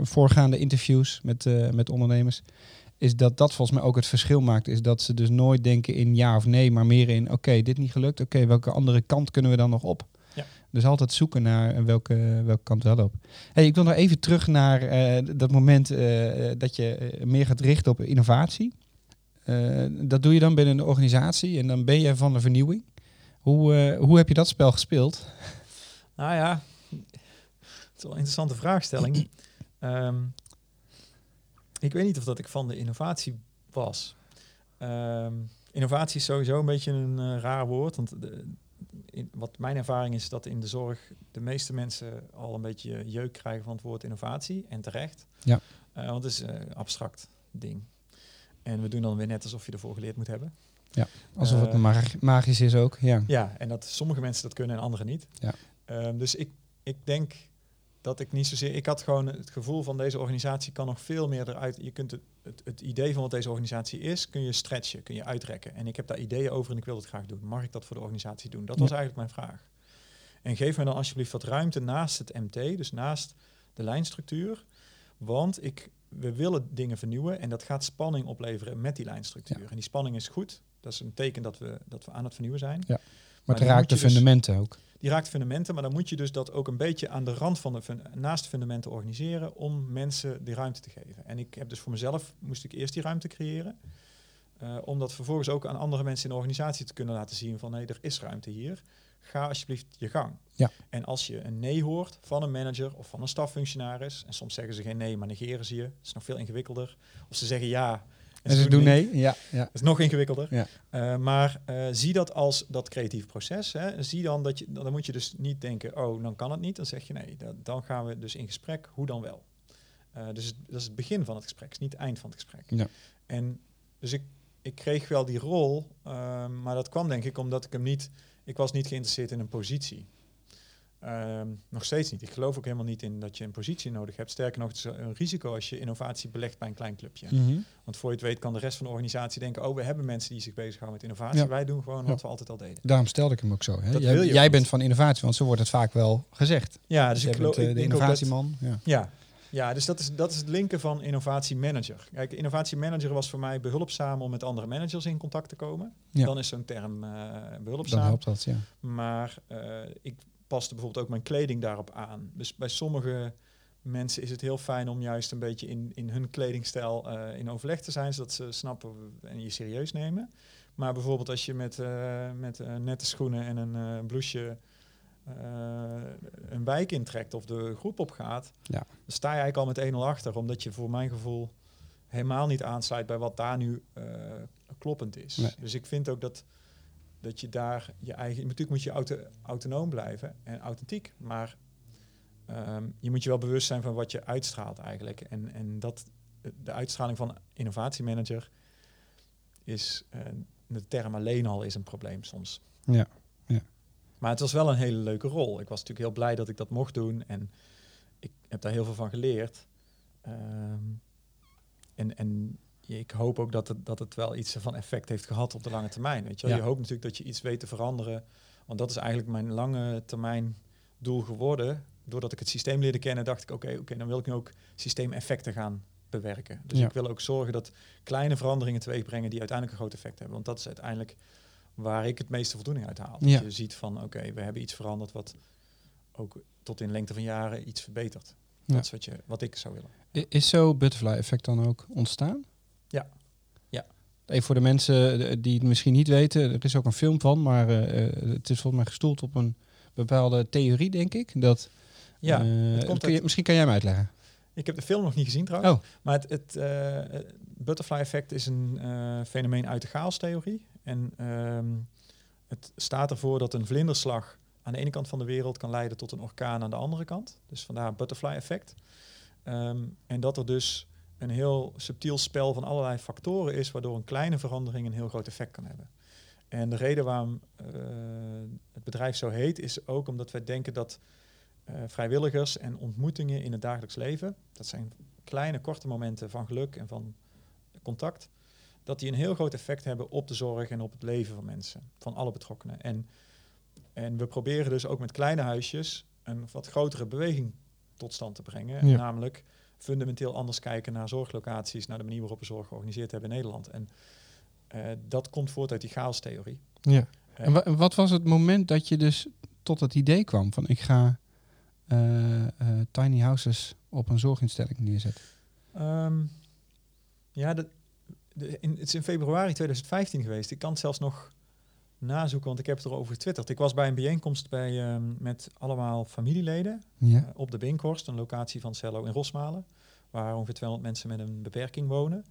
voorgaande interviews met, eh, met ondernemers, is dat dat volgens mij ook het verschil maakt, is dat ze dus nooit denken in ja of nee, maar meer in oké, dit niet gelukt, oké, welke andere kant kunnen we dan nog op? Dus altijd zoeken naar welke, welke kant wel op. Hey, ik wil nog even terug naar eh, dat moment eh, dat je eh, meer gaat richten op innovatie. Eh, dat doe je dan binnen een organisatie en dan ben je van de vernieuwing. Hoe, eh, hoe heb je dat spel gespeeld? Nou ja, het is wel een interessante vraagstelling. Ehm, ik weet niet of dat ik van de innovatie was. Ehm, innovatie is sowieso een beetje een eh, raar woord. Want de, in, wat mijn ervaring is dat in de zorg de meeste mensen al een beetje jeuk krijgen van het woord innovatie. En terecht. Ja. Eh, want het is een abstract ding. En we doen dan weer net alsof je ervoor geleerd moet hebben. Alsof Eh, het mag- magisch is ook. Ja. Ja, en dat sommige mensen dat kunnen en anderen niet. Ja. Ehm, dus ik, ik denk dat ik niet zozeer... Ik had gewoon het gevoel van deze organisatie kan nog veel meer eruit... Je kunt het, het, het idee van wat deze organisatie is, kun je stretchen, kun je uitrekken. En ik heb daar ideeën over en ik wil het graag doen. Mag ik dat voor de organisatie doen? Dat was Ja. eigenlijk mijn vraag. En geef me dan alsjeblieft wat ruimte naast het MT, dus naast de lijnstructuur. Want ik, we willen dingen vernieuwen en dat gaat spanning opleveren met die lijnstructuur. En die spanning is goed. Dat is een teken dat we, dat we aan het vernieuwen zijn. Ja. Maar, Maar het raakt de dus- fundamenten ook. Die raakt fundamenten, maar dan moet je dus dat ook een beetje aan de rand van de fun- naast de fundamenten organiseren om mensen die ruimte te geven. En ik heb dus voor mezelf moest ik eerst die ruimte creëren. eh, om dat vervolgens ook aan andere mensen in de organisatie te kunnen laten zien van nee, er is ruimte hier. Ga alsjeblieft je gang. Ja. En als je een nee hoort van een manager of van een staffunctionaris, en soms zeggen ze geen nee, maar negeren ze je, dat is nog veel ingewikkelder. Of ze zeggen ja. En ze doen nee. nee. Ja, ja. Dat is nog ingewikkelder. Ja. Eh, maar eh, zie dat als dat creatieve proces. Hè. Zie dan dat je, dan moet je dus niet denken, oh, dan kan het niet. Dan zeg je nee, dat, dan gaan we dus in gesprek. Hoe dan wel? Eh, dus het- dat is het begin van het gesprek, het is niet het eind van het gesprek. Ja. En dus ik, ik kreeg wel die rol, eh, maar dat kwam denk ik omdat ik hem niet, ik was niet geïnteresseerd in een positie. Ehm, nog steeds niet. Ik geloof ook helemaal niet in dat je een positie nodig hebt. Sterker nog, het is een risico als je innovatie belegt bij een klein clubje. Mhm. Want voor je het weet kan de rest van de organisatie denken, oh, we hebben mensen die zich bezighouden met innovatie. Ja. Wij doen gewoon Ja. wat we altijd al deden. Daarom stelde ik hem ook zo. Hè? Jij jij niet. bent van innovatie, want zo wordt het vaak wel gezegd. Ja, Dus dus ik geloof eh, de innovatieman. Ja. Ja, ja dus dat is, dat is het linken van innovatiemanager. Kijk, innovatiemanager was voor mij behulpzaam om met andere managers in contact te komen. Dan is zo'n term Dan behulpzaam. helpt dat, ja. Maar eh, ik paste bijvoorbeeld ook mijn kleding daarop aan. Dus bij sommige mensen is het heel fijn om juist een beetje in, in hun kledingstijl eh, in overleg te zijn, zodat ze snappen en je serieus nemen. Maar bijvoorbeeld als je met, eh, met eh, nette schoenen en een blouseje een wijk intrekt of de groep opgaat, Ja. dan sta je eigenlijk al met 1-0 achter, omdat je voor mijn gevoel helemaal niet aansluit bij wat daar nu kloppend is. Nee. Dus ik vind ook dat, dat je daar je eigen... Natuurlijk moet je auto, autonoom blijven en authentiek, maar ehm, je moet je wel bewust zijn van wat je uitstraalt eigenlijk. En, en dat, de uitstraling van innovatiemanager is, eh, de term alleen al is een probleem soms. Ja, ja. Maar het was wel een hele leuke rol. Ik was natuurlijk heel blij dat ik dat mocht doen en ik heb daar heel veel van geleerd. Ehm, en, en ik hoop ook dat het, dat het wel iets van effect heeft gehad op de lange termijn. Weet je? Ja. je hoopt natuurlijk dat je iets weet te veranderen. Want dat is eigenlijk mijn lange termijn doel geworden. Doordat ik het systeem leerde kennen, dacht ik, oké, oké, dan wil ik nu ook systeemeffecten gaan bewerken. Dus Ja. ik wil ook zorgen dat kleine veranderingen teweeg brengen die uiteindelijk een groot effect hebben. Want dat is uiteindelijk waar ik het meeste voldoening uit haal. Ja. Dat je ziet van, oké, we hebben iets veranderd wat ook tot in lengte van jaren iets verbetert. Dat is wat, je, wat ik zou willen. Is zo butterfly effect dan ook ontstaan? Ja. Ja. Even voor de mensen eh, die het misschien niet weten, er is ook een film van, maar eh, eh, het is volgens mij gestoeld op een bepaalde theorie, denk ik. Dat, Ja, komt je, misschien kan jij hem uitleggen. Ik heb de film nog niet gezien trouwens. Oh, Maar het, het butterfly effect is een fenomeen uit de chaostheorie. En ehm, het staat ervoor dat een vlinderslag aan de ene kant van de wereld kan leiden tot een orkaan aan de andere kant. Dus vandaar butterfly effect. Ehm, en dat er dus een heel subtiel spel van allerlei factoren is, waardoor een kleine verandering een heel groot effect kan hebben. En de reden waarom eh, het bedrijf zo heet, is ook omdat wij denken dat eh, vrijwilligers en ontmoetingen in het dagelijks leven, dat zijn kleine, korte momenten van geluk en van contact, dat die een heel groot effect hebben op de zorg en op het leven van mensen, van alle betrokkenen. En, en we proberen dus ook met kleine huisjes een wat grotere beweging tot stand te brengen. Ja. Namelijk fundamenteel anders kijken naar zorglocaties, naar de manier waarop we zorg georganiseerd hebben in Nederland. En eh, dat komt voort uit die chaostheorie. ja. Eh, En wa- wat was het moment dat je dus tot het idee kwam van ik ga eh, tiny houses op een zorginstelling neerzetten? Ehm, ja, de, de, in, het is in februari 2015 geweest. Ik kan het zelfs nog nazoeken, want ik heb het erover getwitterd. Ik was bij een bijeenkomst bij, ehm, met allemaal familieleden Ja. eh, op de Binkhorst, een locatie van Cello in Rosmalen, waar ongeveer 200 mensen met een beperking wonen.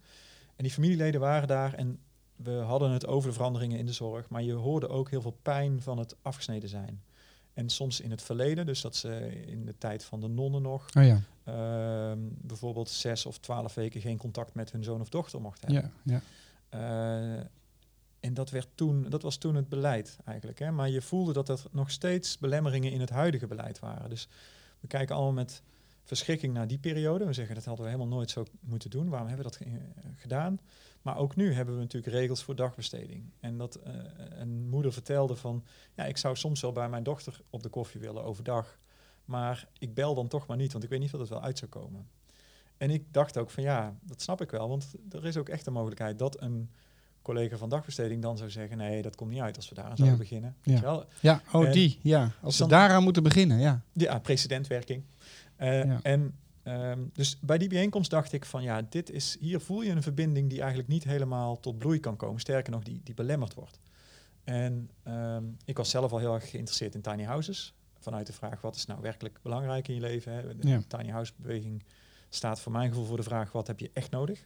En die familieleden waren daar en we hadden het over de veranderingen in de zorg, maar je hoorde ook heel veel pijn van het afgesneden zijn. En soms in het verleden, dus dat ze in de tijd van de nonnen nog, Oh ja. ehm, bijvoorbeeld zes of twaalf weken geen contact met hun zoon of dochter mocht hebben. Ja, ja. En dat, werd toen, dat was toen het beleid eigenlijk. Hè? Maar je voelde dat er nog steeds belemmeringen in het huidige beleid waren. Dus we kijken allemaal met verschrikking naar die periode. We zeggen dat hadden we helemaal nooit zo moeten doen. Waarom hebben we dat eh, gedaan? Maar ook nu hebben we natuurlijk regels voor dagbesteding. En dat eh, een moeder vertelde van... ja, ik zou soms wel bij mijn dochter op de koffie willen overdag... maar ik bel dan toch maar niet, want ik weet niet wat het wel uit zou komen. En ik dacht ook van ja, dat snap ik wel, want er is ook echt een mogelijkheid dat een collega van dagbesteding dan zou zeggen, nee, dat komt niet uit als we daar aan zouden Ja. beginnen. Ja. Weet je wel? Ja, oh die. Ja, als we daaraan moeten beginnen, ja. Ja, precedentwerking. Eh, Ja. En ehm, dus bij die bijeenkomst dacht ik van ja, dit is, hier voel je een verbinding die eigenlijk niet helemaal tot bloei kan komen. Sterker nog, die, die belemmerd wordt. En ehm, ik was zelf al heel erg geïnteresseerd in tiny houses. Vanuit de vraag, wat is nou werkelijk belangrijk in je leven? Hè? De Ja. tiny house beweging staat voor mijn gevoel voor de vraag, wat heb je echt nodig?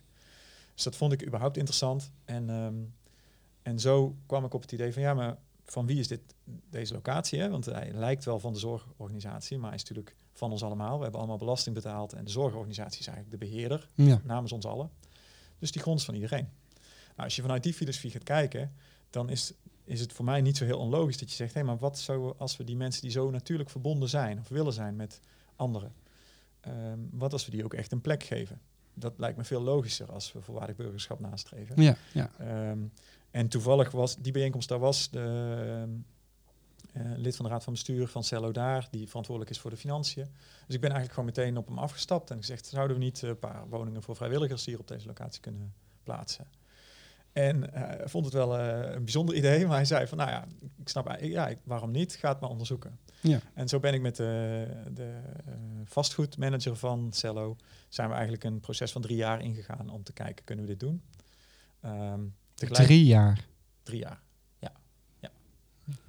Dus dat vond ik überhaupt interessant. En, ehm, en zo kwam ik op het idee van ja, maar van wie is dit, deze locatie? Hè? Want hij lijkt wel van de zorgorganisatie, maar hij is natuurlijk van ons allemaal. We hebben allemaal belasting betaald en de zorgorganisatie is eigenlijk de beheerder Ja, namens ons allen. Dus die grond is van iedereen. Nou, als je vanuit die filosofie gaat kijken, dan is, is het voor mij niet zo heel onlogisch dat je zegt, hé, maar wat zou als we die mensen die zo natuurlijk verbonden zijn of willen zijn met anderen, ehm, wat als we die ook echt een plek geven? Dat lijkt me veel logischer als we voorwaardig burgerschap nastreven. ja, ja. Ehm, en toevallig was die bijeenkomst, daar was de eh, lid van de raad van bestuur van Cello daar, die verantwoordelijk is voor de financiën. Dus ik ben eigenlijk gewoon meteen op hem afgestapt en gezegd, zouden we niet een paar woningen voor vrijwilligers hier op deze locatie kunnen plaatsen? En eh, hij vond het wel eh, een bijzonder idee, maar hij zei van, nou ja, ik snap, ja, ik- waarom niet? Ga het maar onderzoeken. Ja. En zo ben ik met de, de vastgoedmanager van Cello, zijn we eigenlijk een proces van drie jaar ingegaan om te kijken, kunnen we dit doen? Ehm, tegelijk Drie jaar. drie jaar.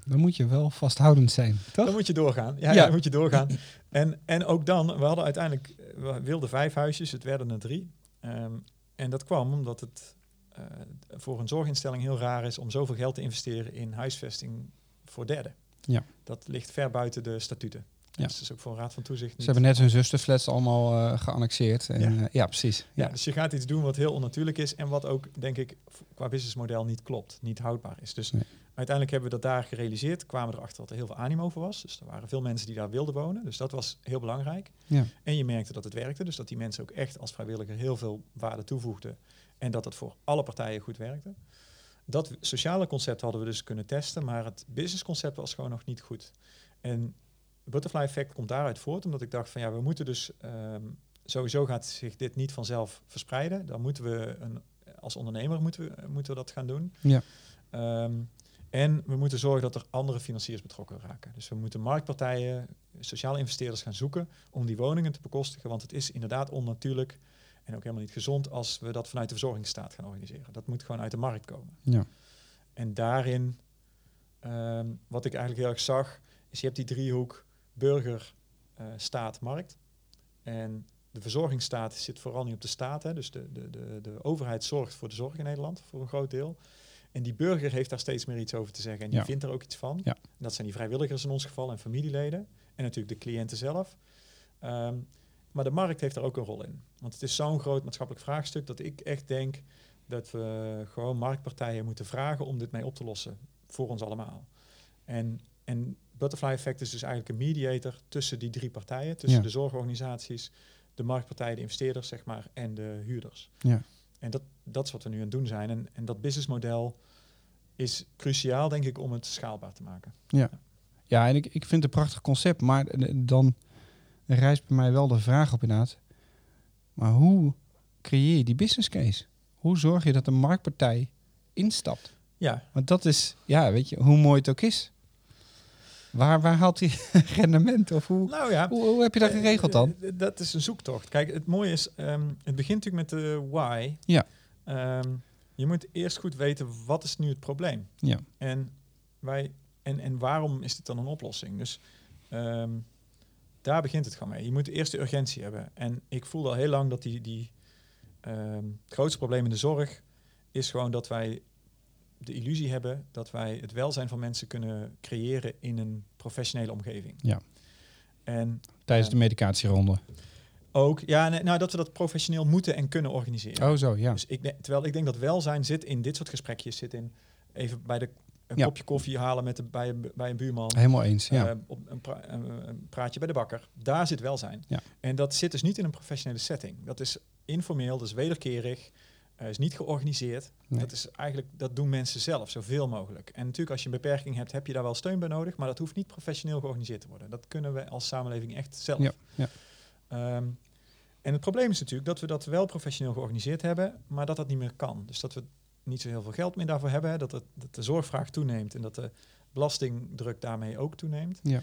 Dan moet je wel vasthoudend zijn, toch? Dan moet je doorgaan. Ja, Ja. ja. dan moet je doorgaan. En, en ook dan, we hadden uiteindelijk, eh, we wilden vijf huisjes, het werden er drie. Ehm, en dat kwam omdat het eh, voor een zorginstelling heel raar is om zoveel geld te investeren in huisvesting voor derden. Ja. Dat ligt ver buiten de statuten. Ja. Dus dat is ook voor een raad van toezicht. Ze hebben net hun zusterflats allemaal eh, geannexeerd. En, Ja. ja, precies. Ja, Ja. dus je gaat iets doen wat heel onnatuurlijk is en wat ook, denk ik, qua businessmodel niet klopt, niet houdbaar is. Dus Nee. uiteindelijk hebben we dat daar gerealiseerd, kwamen erachter dat er heel veel animo voor was. Dus er waren veel mensen die daar wilden wonen, dus dat was heel belangrijk. Ja. En je merkte dat het werkte, dus dat die mensen ook echt als vrijwilliger heel veel waarde toevoegden en dat het voor alle partijen goed werkte. Dat sociale concept hadden we dus kunnen testen, maar het businessconcept was gewoon nog niet goed. En butterfly effect komt daaruit voort, omdat ik dacht van ja, we moeten dus ehm, sowieso gaat zich dit niet vanzelf verspreiden. Dan moeten we een, als ondernemer moeten we, moeten we dat gaan doen. Ja. Ehm, en we moeten zorgen dat er andere financiers betrokken raken. Dus we moeten marktpartijen, sociale investeerders gaan zoeken om die woningen te bekostigen. Want het is inderdaad onnatuurlijk en ook helemaal niet gezond als we dat vanuit de verzorgingsstaat gaan organiseren. Dat moet gewoon uit de markt komen. Ja. En daarin, ehm, wat ik eigenlijk heel erg zag, is je hebt die driehoek burger, eh, staat, markt. En de verzorgingsstaat zit vooral niet op de staat. Hè. Dus de, de, de, de overheid zorgt voor de zorg in Nederland, voor een groot deel. En die burger heeft daar steeds meer iets over te zeggen. En die Ja. vindt er ook iets van. Ja. En dat zijn die vrijwilligers in ons geval en familieleden. En natuurlijk de cliënten zelf. Ehm, maar de markt heeft daar ook een rol in. Want het is zo'n groot maatschappelijk vraagstuk dat ik echt denk dat we gewoon marktpartijen moeten vragen om dit mee op te lossen. Voor ons allemaal. En, en Butterfly Effect is dus eigenlijk een mediator tussen die drie partijen. Tussen Ja. de zorgorganisaties, de marktpartijen, de investeerders, zeg maar, en de huurders. Ja. En dat, dat is wat we nu aan het doen zijn. En, en dat businessmodel is cruciaal, denk ik, om het schaalbaar te maken. Ja, en ik, ik vind het een prachtig concept. Maar eh, dan rijst bij mij wel de vraag op inderdaad. Maar hoe creëer je die business case? Hoe zorg je dat de marktpartij instapt? Ja, Want dat is, ja, weet je, hoe mooi het ook is. Waar, waar haalt hij rendement? Of hoe, nou ja. hoe, hoe heb je dat geregeld dan? Eh, eh, dat is een zoektocht. Kijk, het mooie is, ehm, het begint natuurlijk met de why. Ja. Ehm, je moet eerst goed weten, wat is nu het probleem? Ja. En, wij, en, en waarom is dit dan een oplossing? Dus ehm, daar begint het gewoon mee. Je moet eerst de urgentie hebben. En ik voelde al heel lang dat die, die het grootste probleem in de zorg is gewoon dat wij de illusie hebben dat wij het welzijn van mensen kunnen creëren in een professionele omgeving. Ja. En Tijdens Ja. de medicatieronde. ook, ja, nou dat we dat professioneel moeten en kunnen organiseren. Oh, zo, ja. Dus ik denk, terwijl ik denk dat welzijn zit in dit soort gesprekjes, zit in even bij de een Ja. kopje koffie halen met de, bij, een- bij een buurman. Helemaal eens, ja. eh, op een, pra- een- een praatje bij de bakker. Daar zit welzijn. Ja. En dat zit dus niet in een professionele setting. Dat is informeel, dus wederkerig. Uh, is niet georganiseerd. Nee. Dat is eigenlijk, dat doen mensen zelf, zoveel mogelijk. En natuurlijk, als je een beperking hebt, heb je daar wel steun bij nodig, maar dat hoeft niet professioneel georganiseerd te worden. Dat kunnen we als samenleving echt zelf. Ja, ja. Ehm, en het probleem is natuurlijk dat we dat wel professioneel georganiseerd hebben, maar dat dat niet meer kan. Dus dat we niet zo heel veel geld meer daarvoor hebben, dat, het, dat de zorgvraag toeneemt en dat de belastingdruk daarmee ook toeneemt. Ja.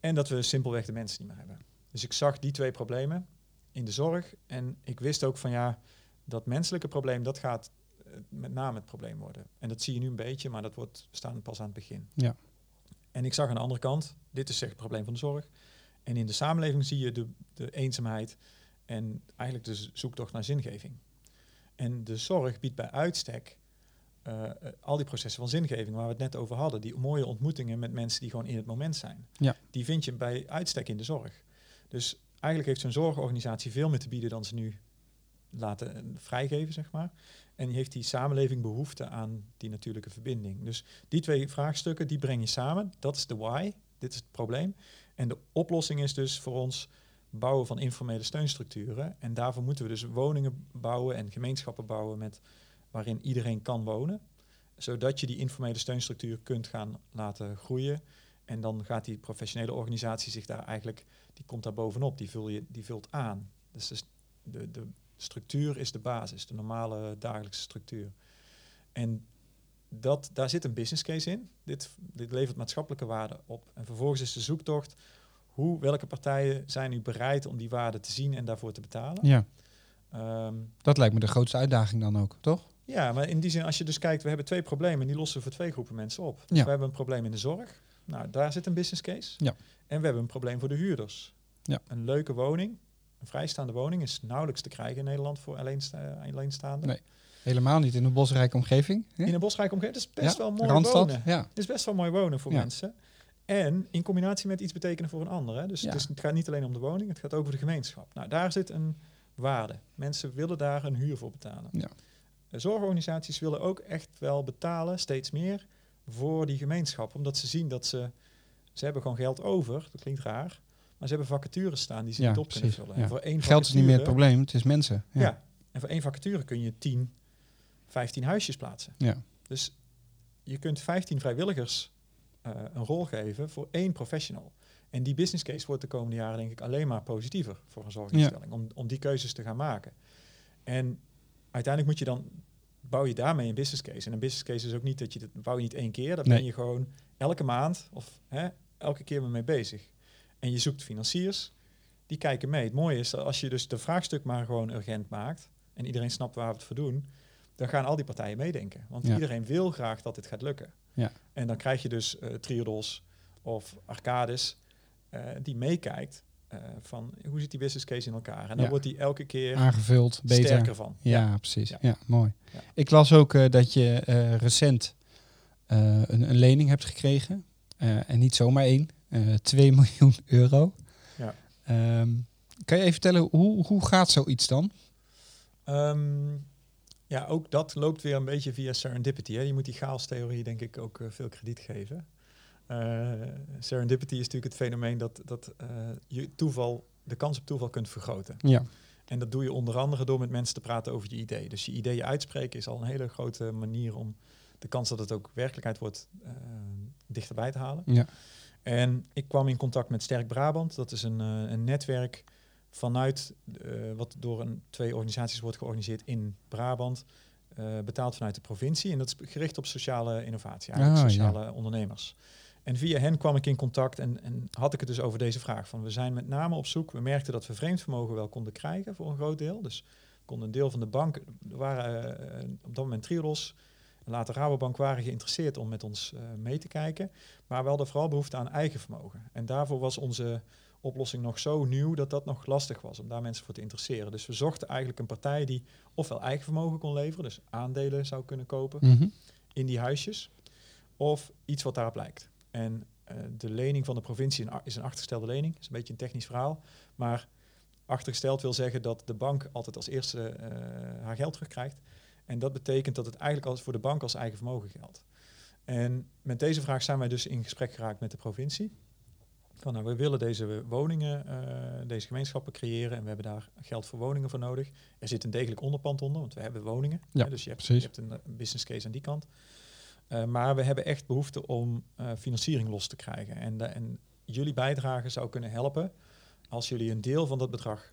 En dat we simpelweg de mensen niet meer hebben. Dus ik zag die twee problemen in de zorg en ik wist ook van ja, dat menselijke probleem, dat gaat eh, met name het probleem worden. En dat zie je nu een beetje, maar dat wordt, we staan pas aan het begin. Ja. En ik zag aan de andere kant, dit is zeg het probleem van de zorg. En in de samenleving zie je de, de eenzaamheid en eigenlijk de zoektocht naar zingeving. En de zorg biedt bij uitstek uh, al die processen van zingeving waar we het net over hadden, die mooie ontmoetingen met mensen die gewoon in het moment zijn, ja. die vind je bij uitstek in de zorg. Dus eigenlijk heeft zo'n zorgorganisatie veel meer te bieden dan ze nu laten vrijgeven, zeg maar. En heeft die samenleving behoefte aan die natuurlijke verbinding. Dus die twee vraagstukken, die breng je samen. Dat is de why, dit is het probleem. En de oplossing is dus voor ons bouwen van informele steunstructuren. En daarvoor moeten we dus woningen bouwen en gemeenschappen bouwen met, waarin iedereen kan wonen. Zodat je die informele steunstructuur kunt gaan laten groeien. En dan gaat die professionele organisatie zich daar eigenlijk, die komt daar bovenop, die, vul je, die vult aan. Dus, dus de, de structuur is de basis, de normale dagelijkse structuur. En dat, daar zit een business case in. Dit, dit levert maatschappelijke waarde op. En vervolgens is de zoektocht hoe, welke partijen zijn nu bereid om die waarde te zien en daarvoor te betalen. Ja. Um, dat lijkt me de grootste uitdaging dan ook, toch? Ja, maar in die zin, als je dus kijkt, we hebben twee problemen en die lossen we voor twee groepen mensen op. Dus ja. we hebben een probleem in de zorg. Nou, daar zit een business case. Ja. En we hebben een probleem voor de huurders. Ja. Een leuke woning, een vrijstaande woning, is nauwelijks te krijgen in Nederland voor alleensta alleenstaanden. Nee. Helemaal niet in een bosrijke omgeving. Hè? In een bosrijke omgeving. Is best ja, wel mooi Randstad, wonen. Ja. Is best wel mooi wonen voor Ja. mensen. En in combinatie met iets betekenen voor een ander. Hè. Dus Ja. het, gaat niet alleen om de woning, het gaat ook over de gemeenschap. Nou, daar zit een waarde. Mensen willen daar een huur voor betalen. Ja. De zorgorganisaties willen ook echt wel betalen, steeds meer, voor die gemeenschap. Omdat ze zien dat ze... Ze hebben gewoon geld over, dat klinkt raar. Maar ze hebben vacatures staan die ze Ja, niet op kunnen precies. vullen. Ja. En voor één Geld is niet meer het probleem, het is mensen. ja. Ja. en voor één vacature kun je 10, 15 huisjes plaatsen. Ja. Dus je kunt 15 vrijwilligers eh, een rol geven voor één professional. En die business case wordt de komende jaren denk ik alleen maar positiever voor een zorginstelling. Om, om die keuzes te gaan maken. En uiteindelijk moet je dan, bouw je daarmee een business case. En een business case is ook niet dat je dat bouw je niet één keer. Daar Nee. ben je gewoon elke maand of hè, elke keer mee bezig. En je zoekt financiers, die kijken mee. Het mooie is dat als je dus de vraagstuk maar gewoon urgent maakt en iedereen snapt waar we het voor doen, dan gaan al die partijen meedenken. Want Ja. iedereen wil graag dat dit gaat lukken. Ja. En dan krijg je dus eh Triodos of Arcades eh, die meekijkt eh, van hoe zit die business case in elkaar. En dan Ja. wordt die elke keer Aangevuld, beter. sterker van. Ja, precies. Ja, mooi. Ik las ook dat je recent een, een lening hebt gekregen. En niet zomaar één. Eh 2 miljoen euro. Ja. Ehm, kan je even vertellen, hoe, hoe gaat zoiets dan? Ehm, ja, ook dat loopt weer een beetje via serendipity. Hè. Je moet die chaos-theorie denk ik ook eh, veel krediet geven. Eh, serendipity is natuurlijk het fenomeen dat, dat eh, je toeval, de kans op toeval kunt vergroten. Ja, En dat doe je onder andere door met mensen te praten over je idee. Dus je ideeën uitspreken is al een hele grote manier om de kans dat het ook werkelijkheid wordt eh, dichterbij te halen. ja, En ik kwam in contact met Sterk Brabant. Dat is een, eh, een netwerk vanuit eh, wat door een, twee organisaties wordt georganiseerd in Brabant. eh, betaald vanuit de provincie. En dat is gericht op sociale innovatie, eigenlijk Ah, sociale ondernemers. En via hen kwam ik in contact en, en had ik het dus over deze vraag. Van we zijn met name op zoek. We merkten dat we vreemd vermogen wel konden krijgen voor een groot deel. Dus we konden een deel van de bank, er waren op dat moment Triodos, later Rabobank waren geïnteresseerd om met ons eh, mee te kijken. Maar we hadden vooral behoefte aan eigen vermogen. En daarvoor was onze oplossing nog zo nieuw dat dat nog lastig was om daar mensen voor te interesseren. Dus we zochten eigenlijk een partij die ofwel eigen vermogen kon leveren, dus aandelen zou kunnen kopen Mhm. in die huisjes, of iets wat daarop lijkt. En eh, de lening van de provincie is een achtergestelde lening, is een beetje een technisch verhaal, maar achtergesteld wil zeggen dat de bank altijd als eerste eh, haar geld terugkrijgt. En dat betekent dat het eigenlijk als voor de bank als eigen vermogen geldt. En met deze vraag zijn wij dus in gesprek geraakt met de provincie. van nou, we willen deze woningen, eh, deze gemeenschappen creëren en we hebben daar geld voor woningen voor nodig. Er zit een degelijk onderpand onder, want we hebben woningen. Ja, hè, dus je hebt, je precies. hebt een eh, business case aan die kant. Eh, maar we hebben echt behoefte om financiering los te krijgen. En, da- en jullie bijdrage zou kunnen helpen als jullie een deel van dat bedrag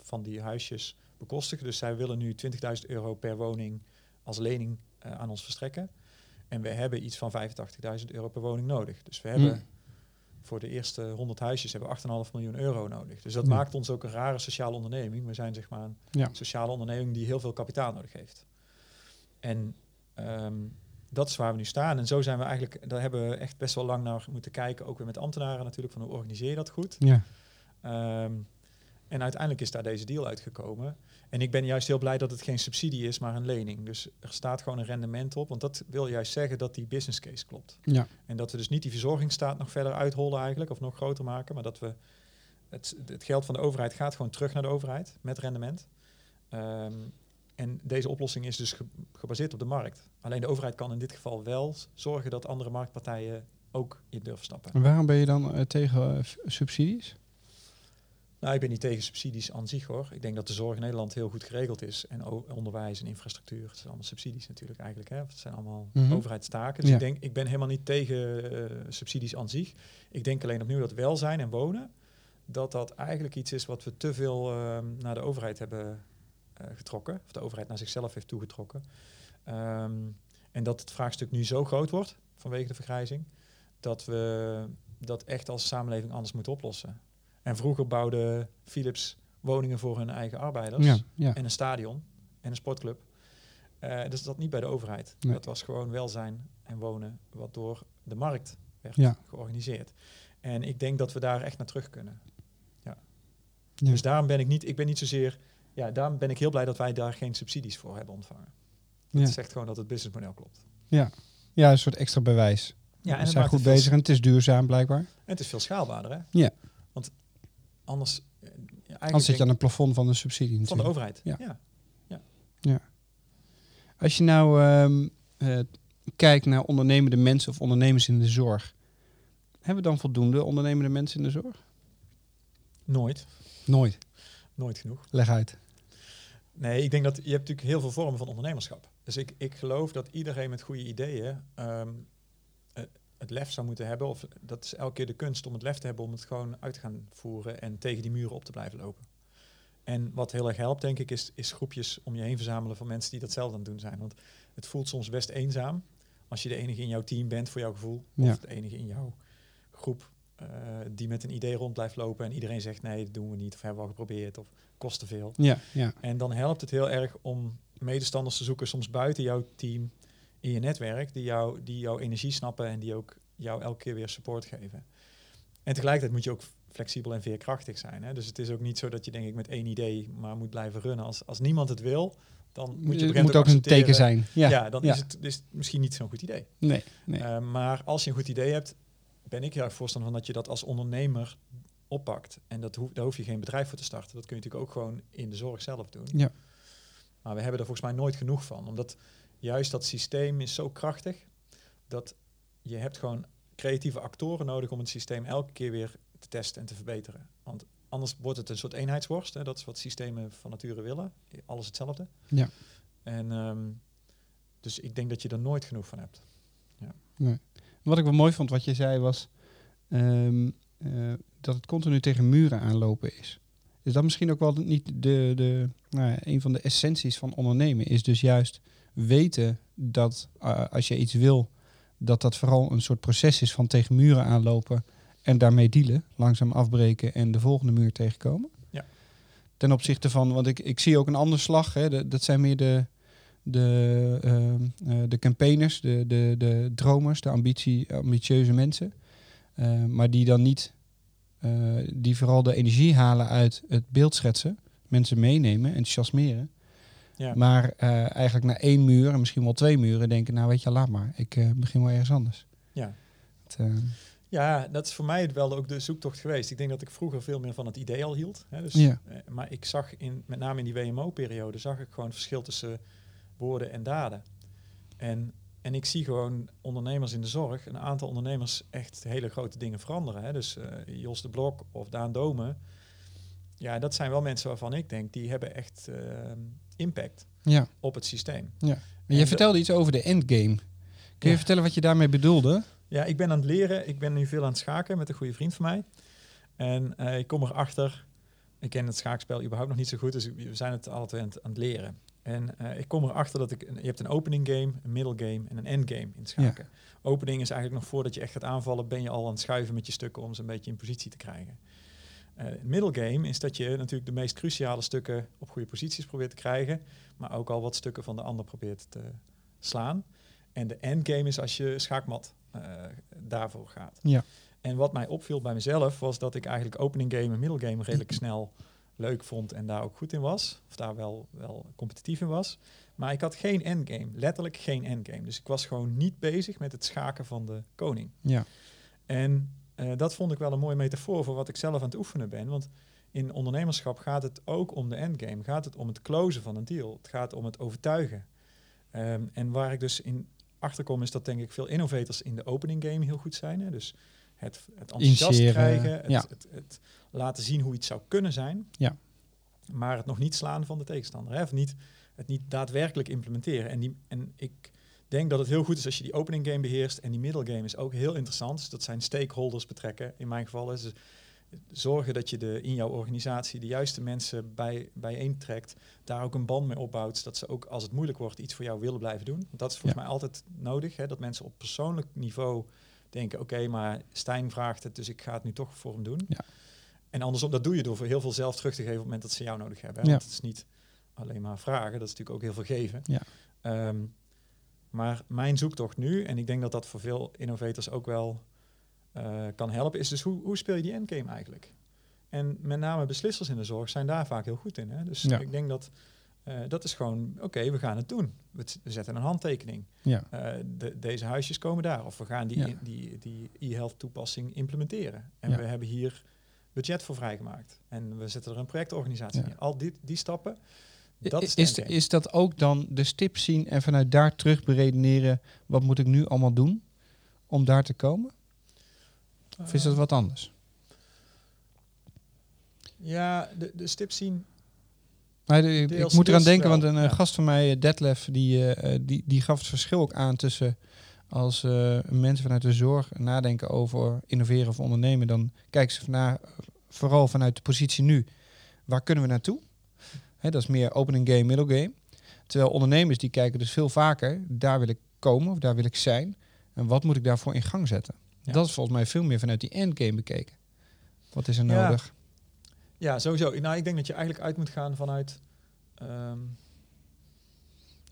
van die huisjes bekostigen. Dus zij willen nu 20.000 euro per woning als lening eh, aan ons verstrekken. En we hebben iets van 85.000 euro per woning nodig. Dus we hebben Mm. voor de eerste 100 huisjes hebben we 8,5 miljoen euro nodig. Dus dat Ja. maakt ons ook een rare sociale onderneming. We zijn zeg maar een Ja. sociale onderneming die heel veel kapitaal nodig heeft. En ehm, dat is waar we nu staan. En zo zijn we eigenlijk, daar hebben we echt best wel lang naar moeten kijken. Ook weer met ambtenaren natuurlijk, van hoe organiseer je dat goed. Ja. Ehm, en uiteindelijk is daar deze deal uitgekomen. En ik ben juist heel blij dat het geen subsidie is, maar een lening. Dus er staat gewoon een rendement op. Want dat wil juist zeggen dat die business case klopt. Ja. En dat we dus niet die verzorgingsstaat nog verder uithollen eigenlijk, of nog groter maken. Maar dat we het, het geld van de overheid gaat gewoon terug naar de overheid met rendement. Ehm, en deze oplossing is dus ge- gebaseerd op de markt. Alleen de overheid kan in dit geval wel zorgen dat andere marktpartijen ook in durven stappen. En waarom ben je dan eh, tegen eh, subsidies? Nou, ik ben niet tegen subsidies aan zich hoor. Ik denk dat de zorg in Nederland heel goed geregeld is. En onderwijs en infrastructuur. Het zijn allemaal subsidies natuurlijk eigenlijk. Hè? Het zijn allemaal Mhm. overheidstaken. Dus Ja. ik denk, ik ben helemaal niet tegen eh, subsidies aan zich. Ik denk alleen opnieuw dat welzijn en wonen, dat dat eigenlijk iets is wat we te veel ehm, naar de overheid hebben eh, getrokken. Of de overheid naar zichzelf heeft toegetrokken. Ehm, en dat het vraagstuk nu zo groot wordt vanwege de vergrijzing, dat we dat echt als samenleving anders moeten oplossen. En vroeger bouwde Philips woningen voor hun eigen arbeiders Ja, ja. en een stadion en een sportclub. Eh, dus dat niet bij de overheid. Nee. Dat was gewoon welzijn en wonen wat door de markt werd Ja. georganiseerd. En ik denk dat we daar echt naar terug kunnen. Ja. Ja. Dus daarom ben ik niet, ik ben niet zozeer, ja, daarom ben ik heel blij dat wij daar geen subsidies voor hebben ontvangen. Dat Ja. zegt gewoon dat het businessmodel klopt. Ja, een soort extra bewijs. Ja, Ja, en we het zijn goed bezig en het is duurzaam blijkbaar. En het is veel schaalbaarder, hè? Ja. Anders, eh, ja, eigenlijk Anders zit je aan een plafond van een subsidie van de overheid. Ja. ja. Als je nou ehm, eh, kijkt naar ondernemende mensen of ondernemers in de zorg. Hebben we dan voldoende ondernemende mensen in de zorg? Nooit. Nooit. Nooit genoeg. Leg uit. Nee, ik denk dat je hebt natuurlijk heel veel vormen van ondernemerschap. Dus ik, ik geloof dat iedereen met goede ideeën ehm, eh, het lef zou moeten hebben. Of dat is elke keer de kunst om het lef te hebben om het gewoon uit te gaan voeren en tegen die muren op te blijven lopen. En wat heel erg helpt, denk ik, is, is groepjes om je heen verzamelen van mensen die datzelfde aan het doen zijn. Want het voelt soms best eenzaam als je de enige in jouw team bent voor jouw gevoel. Ja. Of de enige in jouw groep eh, die met een idee rond blijft lopen en iedereen zegt nee, dat doen we niet of hebben we al geprobeerd of kost te veel. Ja, ja. En dan helpt het heel erg om medestanders te zoeken, soms buiten jouw team, in je netwerk, die, jou, die jouw energie snappen en die ook jou elke keer weer support geven. En tegelijkertijd moet je ook flexibel en veerkrachtig zijn. Hè? Dus het is ook niet zo dat je denk ik met één idee maar moet blijven runnen. Als, als niemand het wil, dan moet je Het moet ook een teken zijn. Ja, Ja, dan ja. Is, het, is het misschien niet zo'n goed idee. Nee, nee. Eh, maar als je een goed idee hebt, ben ik heel erg voorstander van dat je dat als ondernemer oppakt. En dat hoef, daar hoef je geen bedrijf voor te starten. Dat kun je natuurlijk ook gewoon in de zorg zelf doen. Ja. Maar we hebben er volgens mij nooit genoeg van. Omdat juist dat systeem is zo krachtig dat je hebt gewoon creatieve actoren nodig om het systeem elke keer weer te testen en te verbeteren. Want anders wordt het een soort eenheidsworst. Hè? Dat is wat systemen van nature willen. Alles hetzelfde. Ja. En ehm, dus ik denk dat je er nooit genoeg van hebt. Wat ik wel mooi vond wat je zei was ehm, eh, dat het continu tegen muren aanlopen is. Is dat misschien ook wel niet de, de, nou ja, een van de essenties van ondernemen? Is dus juist weten dat eh, als je iets wil, dat dat vooral een soort proces is van tegen muren aanlopen en daarmee dealen, langzaam afbreken en de volgende muur tegenkomen. Ja. Ten opzichte van, want ik, ik zie ook een andere slag, hè, de- dat zijn meer de, de, ehm, eh, de campaigners, de, de, de dromers, de ambitie, ambitieuze mensen. Eh, maar die dan niet, die vooral de energie halen uit het beeldschetsen, mensen meenemen, enthousiasmeren. Ja. Maar eh, eigenlijk na één muur en misschien wel twee muren denken, nou weet je, laat maar, ik eh, begin wel ergens anders. Ja. Het, eh, Ja, dat is voor mij wel ook de zoektocht geweest. Ik denk dat ik vroeger veel meer van het idee al hield. Hè, dus, Ja. maar ik zag in, met name in die WMO-periode, zag ik gewoon het verschil tussen woorden en daden. En en ik zie gewoon ondernemers in de zorg, een aantal ondernemers echt hele grote dingen veranderen. Hè. Dus Jos de Blok of Daan Domen. Ja, dat zijn wel mensen waarvan ik denk, die hebben echt uh, impact Ja, op het systeem. ja. En je de- vertelde iets over de endgame. Kun je Ja. vertellen wat je daarmee bedoelde? Ja, ik ben aan het leren. Ik ben nu veel aan het schaken met een goede vriend van mij. En eh, ik kom erachter, ik ken het schaakspel überhaupt nog niet zo goed, dus we zijn het twee aan het, aan het leren. En eh, ik kom erachter dat ik, je hebt een opening game, een middle game en een endgame in schaken. Opening is eigenlijk nog voordat je echt gaat aanvallen, ben je al aan het schuiven met je stukken om ze een beetje in positie te krijgen. Eh middle game is dat je natuurlijk de meest cruciale stukken op goede posities probeert te krijgen, maar ook al wat stukken van de ander probeert te slaan. En de endgame is als je schaakmat eh, daarvoor gaat. Ja. En wat mij opviel bij mezelf was dat ik eigenlijk opening game en middle game redelijk snel leuk vond en daar ook goed in was. Of daar wel, wel competitief in was. Maar ik had geen endgame, letterlijk geen endgame. Dus ik was gewoon niet bezig met het schaken van de koning. Ja. En eh, dat vond ik wel een mooie metafoor voor wat ik zelf aan het oefenen ben. Want in ondernemerschap gaat het ook om de endgame. Gaat het om het closen van een deal. Het gaat om het overtuigen. Ehm, en waar ik dus in achterkom is dat denk ik veel innovators in de opening game heel goed zijn. Hè? Dus het, het enthousiast krijgen, het, ja. het, het laten zien hoe iets zou kunnen zijn. Ja. Maar het nog niet slaan van de tegenstander. Hè? Of niet, het niet daadwerkelijk implementeren. En, die, en ik denk dat het heel goed is als je die opening game beheerst. En die middle game is ook heel interessant. Dus dat zijn stakeholders betrekken. In mijn geval is het zorgen dat je de, in jouw organisatie de juiste mensen bij, bijeen trekt. Daar ook een band mee opbouwt. Zodat ze ook als het moeilijk wordt iets voor jou willen blijven doen. Want dat is volgens Ja. mij altijd nodig. Hè? Dat mensen op persoonlijk niveau denken. Oké, maar Stijn vraagt het. Dus ik ga het nu toch voor hem doen. Ja. En andersom, dat doe je door voor heel veel zelf terug te geven op het moment dat ze jou nodig hebben. Hè? Ja. Want het is niet alleen maar vragen. Dat is natuurlijk ook heel veel geven. Ja. Ehm, maar mijn zoektocht nu, en ik denk dat dat voor veel innovators ook wel eh, kan helpen, is dus hoe, hoe speel je die endgame eigenlijk? En met name beslissers in de zorg zijn daar vaak heel goed in. Hè? Dus Ja. ik denk dat eh, dat is gewoon, oké, we gaan het doen. We, zetten een handtekening. Ja. Eh, de, deze huisjes komen daar. Of we gaan die, Ja. die, die e-health toepassing implementeren. En we hebben hier budget voor vrijgemaakt. En we zetten er een projectorganisatie in. Al die, die stappen, dat is, is, dat ook dan de stip zien en vanuit daar terug beredeneren... wat moet ik nu allemaal doen om daar te komen? Of is dat Eh, wat anders? Ja, de, de stip zien. De- ik moet eraan denken, wel, want een eh, ja. gast van mij, eh, Detlef, die, die, die gaf het verschil ook aan tussen als mensen vanuit de zorg nadenken over innoveren of ondernemen, dan kijken ze naar, vooral vanuit de positie nu, waar kunnen we naartoe? Dat is meer opening game, middle game. Terwijl ondernemers die kijken dus veel vaker, daar wil ik komen of daar wil ik zijn. En wat moet ik daarvoor in gang zetten? Ja. Dat is volgens mij veel meer vanuit die endgame bekeken. Wat is er Ja. nodig? Ja, sowieso. Nou, ik denk dat je eigenlijk uit moet gaan vanuit. ehm,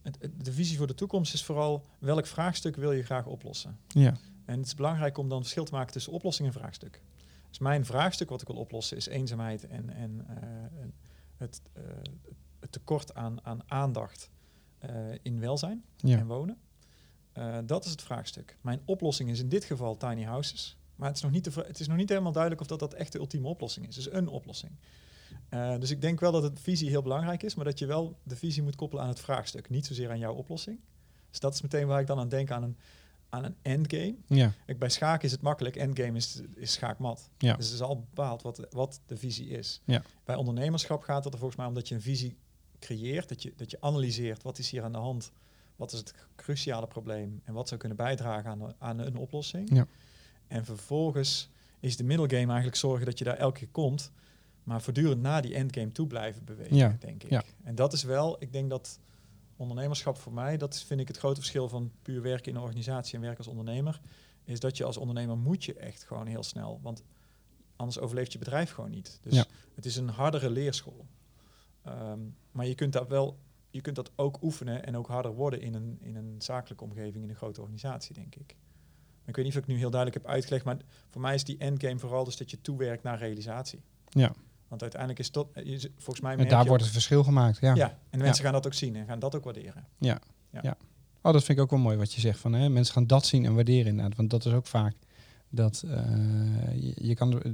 het, het- de visie voor de toekomst is vooral welk vraagstuk wil je graag oplossen. Ja, En het is belangrijk om dan verschil te maken tussen oplossing en vraagstuk. Dus mijn vraagstuk wat ik wil oplossen is eenzaamheid en, en eh, en het, eh, het tekort aan, aan aandacht eh, in welzijn ja, en wonen. Eh, dat is het vraagstuk. Mijn oplossing is in dit geval tiny houses. Maar het is nog niet, het is nog niet helemaal duidelijk of dat, dat echt de ultieme oplossing is. Het is een oplossing. Dus ik denk wel dat het visie heel belangrijk is, maar dat je wel de visie moet koppelen aan het vraagstuk. Niet zozeer aan jouw oplossing. Dus dat is meteen waar ik dan aan denk aan een, aan een endgame. ja, Ik, bij schaken is het makkelijk, endgame is, is schaakmat. Ja. Dus het is al bepaald wat, wat de visie is. Ja. Bij ondernemerschap gaat het er volgens mij om dat je een visie creëert, dat je, dat je analyseert wat is hier aan de hand, wat is het cruciale probleem en wat zou kunnen bijdragen aan, aan een oplossing. Ja. En vervolgens is de middle game eigenlijk zorgen dat je daar elke keer komt, maar voortdurend naar die endgame toe blijven bewegen, Ja. denk ik. Ja. En dat is wel, ik denk dat ondernemerschap voor mij, dat vind ik het grote verschil van puur werken in een organisatie en werken als ondernemer, is dat je als ondernemer moet je echt gewoon heel snel, want anders overleeft je bedrijf gewoon niet. Dus Ja. het is een hardere leerschool. Ehm, maar je kunt dat wel, je kunt dat ook oefenen en ook harder worden in een, in een zakelijke omgeving, in een grote organisatie, denk ik. Ik weet niet of ik nu heel duidelijk heb uitgelegd, maar voor mij is die endgame vooral dus dat je toewerkt naar realisatie. ja. Want uiteindelijk is dat, je z- volgens mij En daar je wordt het verschil gemaakt. Ja. ja, en mensen gaan dat ook zien en gaan dat ook waarderen. Oh, dat vind ik ook wel mooi wat je zegt. Van, hè, mensen gaan dat zien en waarderen inderdaad. Want dat is ook vaak dat eh, je, je kan de,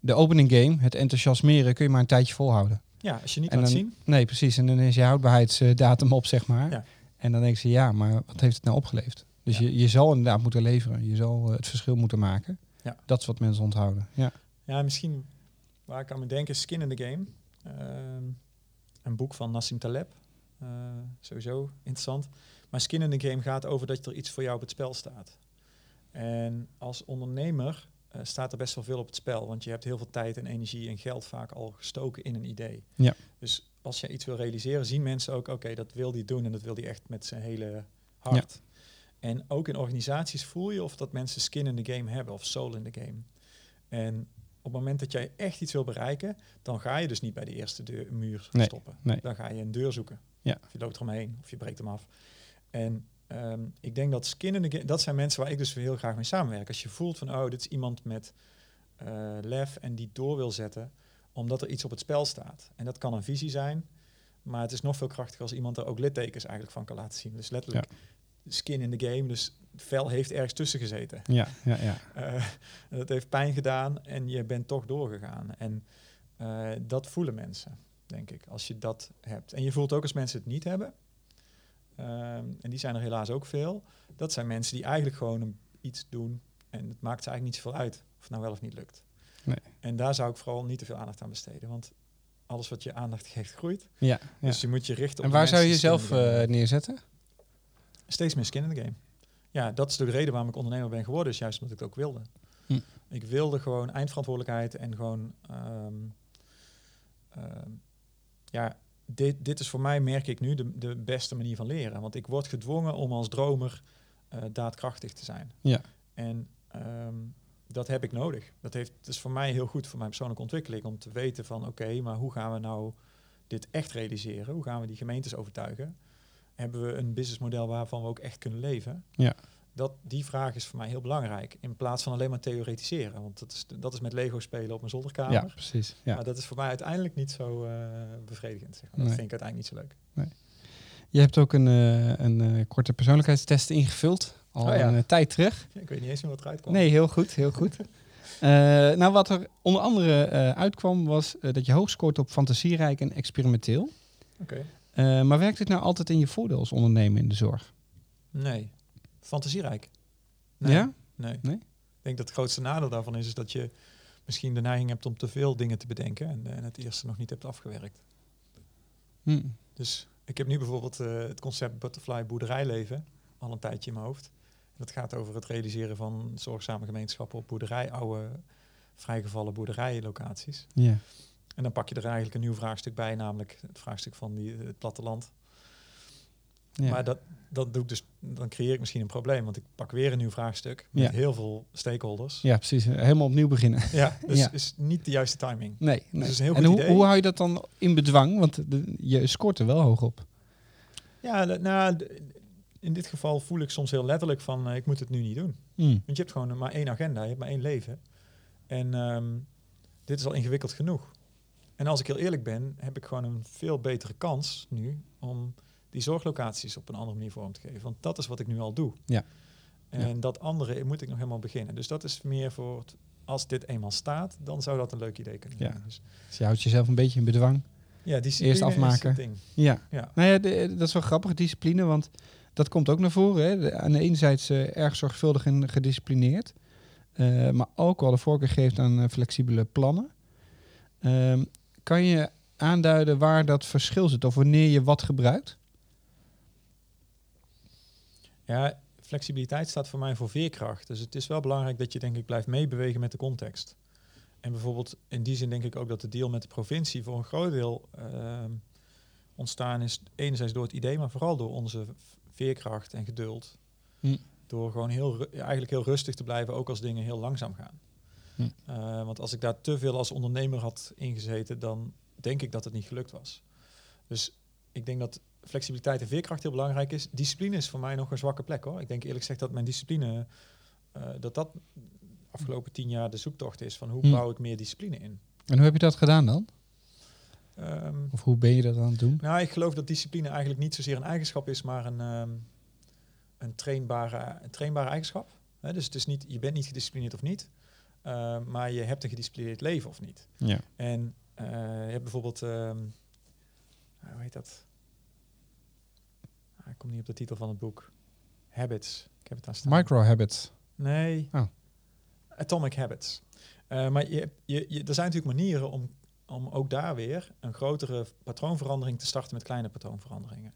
de opening game, het enthousiasmeren, kun je maar een tijdje volhouden. Ja, als je niet En laat dan- zien, Nee, precies. En dan is je houdbaarheidsdatum op, zeg maar. Ja. En dan denken ze, ja, maar wat heeft het nou opgeleverd? Dus Ja. je, je zal inderdaad moeten leveren. Je zal eh, het verschil moeten maken. Ja. Dat is wat mensen onthouden. Ja. Ja, misschien waar ik aan moet denken is Skin in the Game. Ehm, een boek van Nassim Taleb. Eh, sowieso interessant. Maar Skin in the Game gaat over dat er iets voor jou op het spel staat. En als ondernemer eh, staat er best wel veel op het spel. Want je hebt heel veel tijd en energie en geld vaak al gestoken in een idee. Ja. Dus als je iets wil realiseren, zien mensen ook, oké, dat wil die doen en dat wil die echt met zijn hele hart. En ook in organisaties voel je of dat mensen skin in the game hebben of soul in the game. En op het moment dat jij echt iets wil bereiken, dan ga je dus niet bij de eerste deur, muur Nee, stoppen. nee. Dan ga je een deur zoeken. Ja. Of je loopt eromheen, of je breekt hem af. En ehm, ik denk dat skin in the game, dat zijn mensen waar ik dus heel graag mee samenwerk. Als je voelt van, oh, dit is iemand met eh, lef en die door wil zetten, omdat er iets op het spel staat. En dat kan een visie zijn, maar het is nog veel krachtiger als iemand er ook littekens eigenlijk van kan laten zien. Dus letterlijk skin in the game, dus vel heeft ergens tussen gezeten. Ja, ja, ja. Eh, dat heeft pijn gedaan en je bent toch doorgegaan. En eh, dat voelen mensen, denk ik, als je dat hebt. En je voelt ook als mensen het niet hebben. ehm, en die zijn er helaas ook veel. Dat zijn mensen die eigenlijk gewoon een, iets doen en het maakt ze eigenlijk niet zoveel uit of het nou wel of niet lukt. Nee. En daar zou ik vooral niet te veel aandacht aan besteden, want alles wat je aandacht geeft groeit. ja, ja. Dus je moet je richten op En waar zou je jezelf eh, neerzetten? steeds meer skin in the game. Ja, dat is de reden waarom ik ondernemer ben geworden, is juist omdat ik het ook wilde. Hm. Ik wilde gewoon eindverantwoordelijkheid en gewoon, ehm, ehm, ja, dit, dit is voor mij, merk ik nu, de, de beste manier van leren. Want ik word gedwongen om als dromer eh, daadkrachtig te zijn. Ja. En ehm, dat heb ik nodig. Dat heeft, het is voor mij heel goed voor mijn persoonlijke ontwikkeling om te weten van, oké, maar hoe gaan we nou dit echt realiseren? Hoe gaan we die gemeentes overtuigen? Hebben we een businessmodel waarvan we ook echt kunnen leven? Ja. Dat, die vraag is voor mij heel belangrijk. In plaats van alleen maar theoretiseren. Want dat is, dat is met Lego spelen op mijn zolderkamer. Ja, precies. Ja. Maar dat is voor mij uiteindelijk niet zo eh, bevredigend. Zeg maar. Dat Nee. vind ik uiteindelijk niet zo leuk. Je hebt ook een, eh, een eh, korte persoonlijkheidstest ingevuld. Al Oh ja. een tijd terug. Ik weet niet eens meer wat eruit kwam. Nee, heel goed, heel goed. Nou, wat er onder andere uitkwam was dat je hoog scoort op fantasierijk en experimenteel. Oké. Eh, maar werkt dit nou altijd in je voordeel als ondernemer in de zorg? Nee. Fantasierijk. Nee. Ja? Nee. Nee? Ik denk dat het grootste nadeel daarvan is, is dat je misschien de neiging hebt om te veel dingen te bedenken en, en het eerste nog niet hebt afgewerkt. Hm. Dus ik heb nu bijvoorbeeld eh, het concept butterfly boerderijleven al een tijdje in mijn hoofd. Dat gaat over het realiseren van zorgzame gemeenschappen op boerderij, oude vrijgevallen boerderijlocaties. Ja. En dan pak je er eigenlijk een nieuw vraagstuk bij, namelijk het vraagstuk van die, het platteland. Ja. Maar dat, dat doe ik dus, dan creëer ik misschien een probleem, want ik pak weer een nieuw vraagstuk met Ja. heel veel stakeholders. ja, precies. Helemaal opnieuw beginnen. Ja, dus Ja. is niet de juiste timing. Nee. nee. is een heel en goed hoe, idee. hoe hou je dat dan in bedwang? Want de- je scoort er wel hoog op. Ja, nou, in dit geval voel ik soms heel letterlijk van, eh, ik moet het nu niet doen. Hm. Want je hebt gewoon maar één agenda, je hebt maar één leven. En ehm, dit is al ingewikkeld genoeg. En als ik heel eerlijk ben, heb ik gewoon een veel betere kans nu om die zorglocaties op een andere manier vorm te geven. Want dat is wat ik nu al doe. Ja. En dat andere moet ik nog helemaal beginnen. Dus dat is meer voor, het, als dit eenmaal staat, dan zou dat een leuk idee kunnen Ja. zijn. Dus, Dus je houdt jezelf een beetje in bedwang. ja, die Eerst afmaken. Ding. Ja. Ja. Nou ja, de- dat is wel grappig, discipline, want dat komt ook naar voren. Hè. De- aan de ene zijde eh, erg zorgvuldig en gedisciplineerd, eh, maar ook wel de voorkeur geeft aan eh, flexibele plannen. Ehm, kan je aanduiden waar dat verschil zit of wanneer je wat gebruikt? Ja, flexibiliteit staat voor mij voor veerkracht. Dus het is wel belangrijk dat je denk ik blijft meebewegen met de context. En bijvoorbeeld in die zin denk ik ook dat de deal met de provincie voor een groot deel ehm, ontstaan is. Enerzijds door het idee, maar vooral door onze veerkracht en geduld. Hm. Door gewoon heel, eigenlijk heel rustig te blijven, ook als dingen heel langzaam gaan. Hm. Eh, want als ik daar te veel als ondernemer had ingezeten, dan denk ik dat het niet gelukt was. Dus ik denk dat flexibiliteit en veerkracht heel belangrijk is. Discipline is voor mij nog een zwakke plek hoor. Ik denk eerlijk gezegd dat mijn discipline, eh, dat dat afgelopen tien jaar de zoektocht is van hoe Hm. bouw ik meer discipline in. En hoe heb je dat gedaan dan? Ehm, Of hoe ben je dat aan het doen? nou, ik geloof dat discipline eigenlijk niet zozeer een eigenschap is, maar een, ehm, een, trainbare, een trainbare eigenschap. Dus het is niet, je bent niet gedisciplineerd of niet, eh, maar je hebt een gedisciplineerd leven of niet. Ja. En eh, je hebt bijvoorbeeld, ehm, hoe heet dat? Ah, ik kom niet op de titel van het boek. Habits. Ik heb het daar staan. Micro habits. Nee. Oh. Atomic Habits. Eh, maar je, je, je, er zijn natuurlijk manieren om, om ook daar weer een grotere patroonverandering te starten met kleine patroonveranderingen.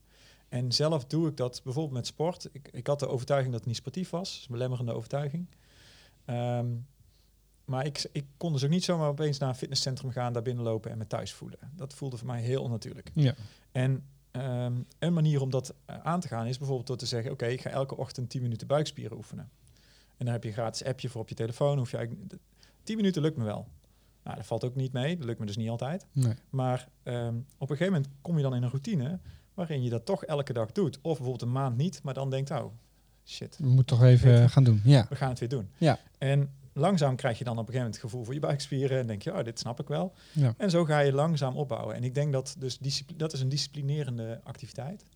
En zelf doe ik dat bijvoorbeeld met sport. Ik, ik had de overtuiging dat het niet sportief was. Dat is een belemmerende overtuiging. Ehm, maar ik, ik kon dus ook niet zomaar opeens naar een fitnesscentrum gaan, daar binnenlopen en me thuis voelen. Dat voelde voor mij heel onnatuurlijk. Ja. En ehm, een manier om dat eh, aan te gaan is bijvoorbeeld door te zeggen: Oké, ik ga elke ochtend 10 minuten buikspieren oefenen. En dan heb je een gratis appje voor op je telefoon. Hoef je eigenlijk, 10 minuten lukt me wel. Nou, dat valt ook niet mee. Dat lukt me dus niet altijd. Nee. Maar ehm, op een gegeven moment kom je dan in een routine waarin je dat toch elke dag doet. Of bijvoorbeeld een maand niet, maar dan denkt, oh, shit, We moeten toch even gaan doen. Ja. we gaan het weer doen. Ja. En langzaam krijg je dan op een gegeven moment het gevoel voor je buikspieren en denk je, oh, dit snap ik wel. Ja. En zo ga je langzaam opbouwen. En ik denk dat dus dat is een disciplinerende activiteit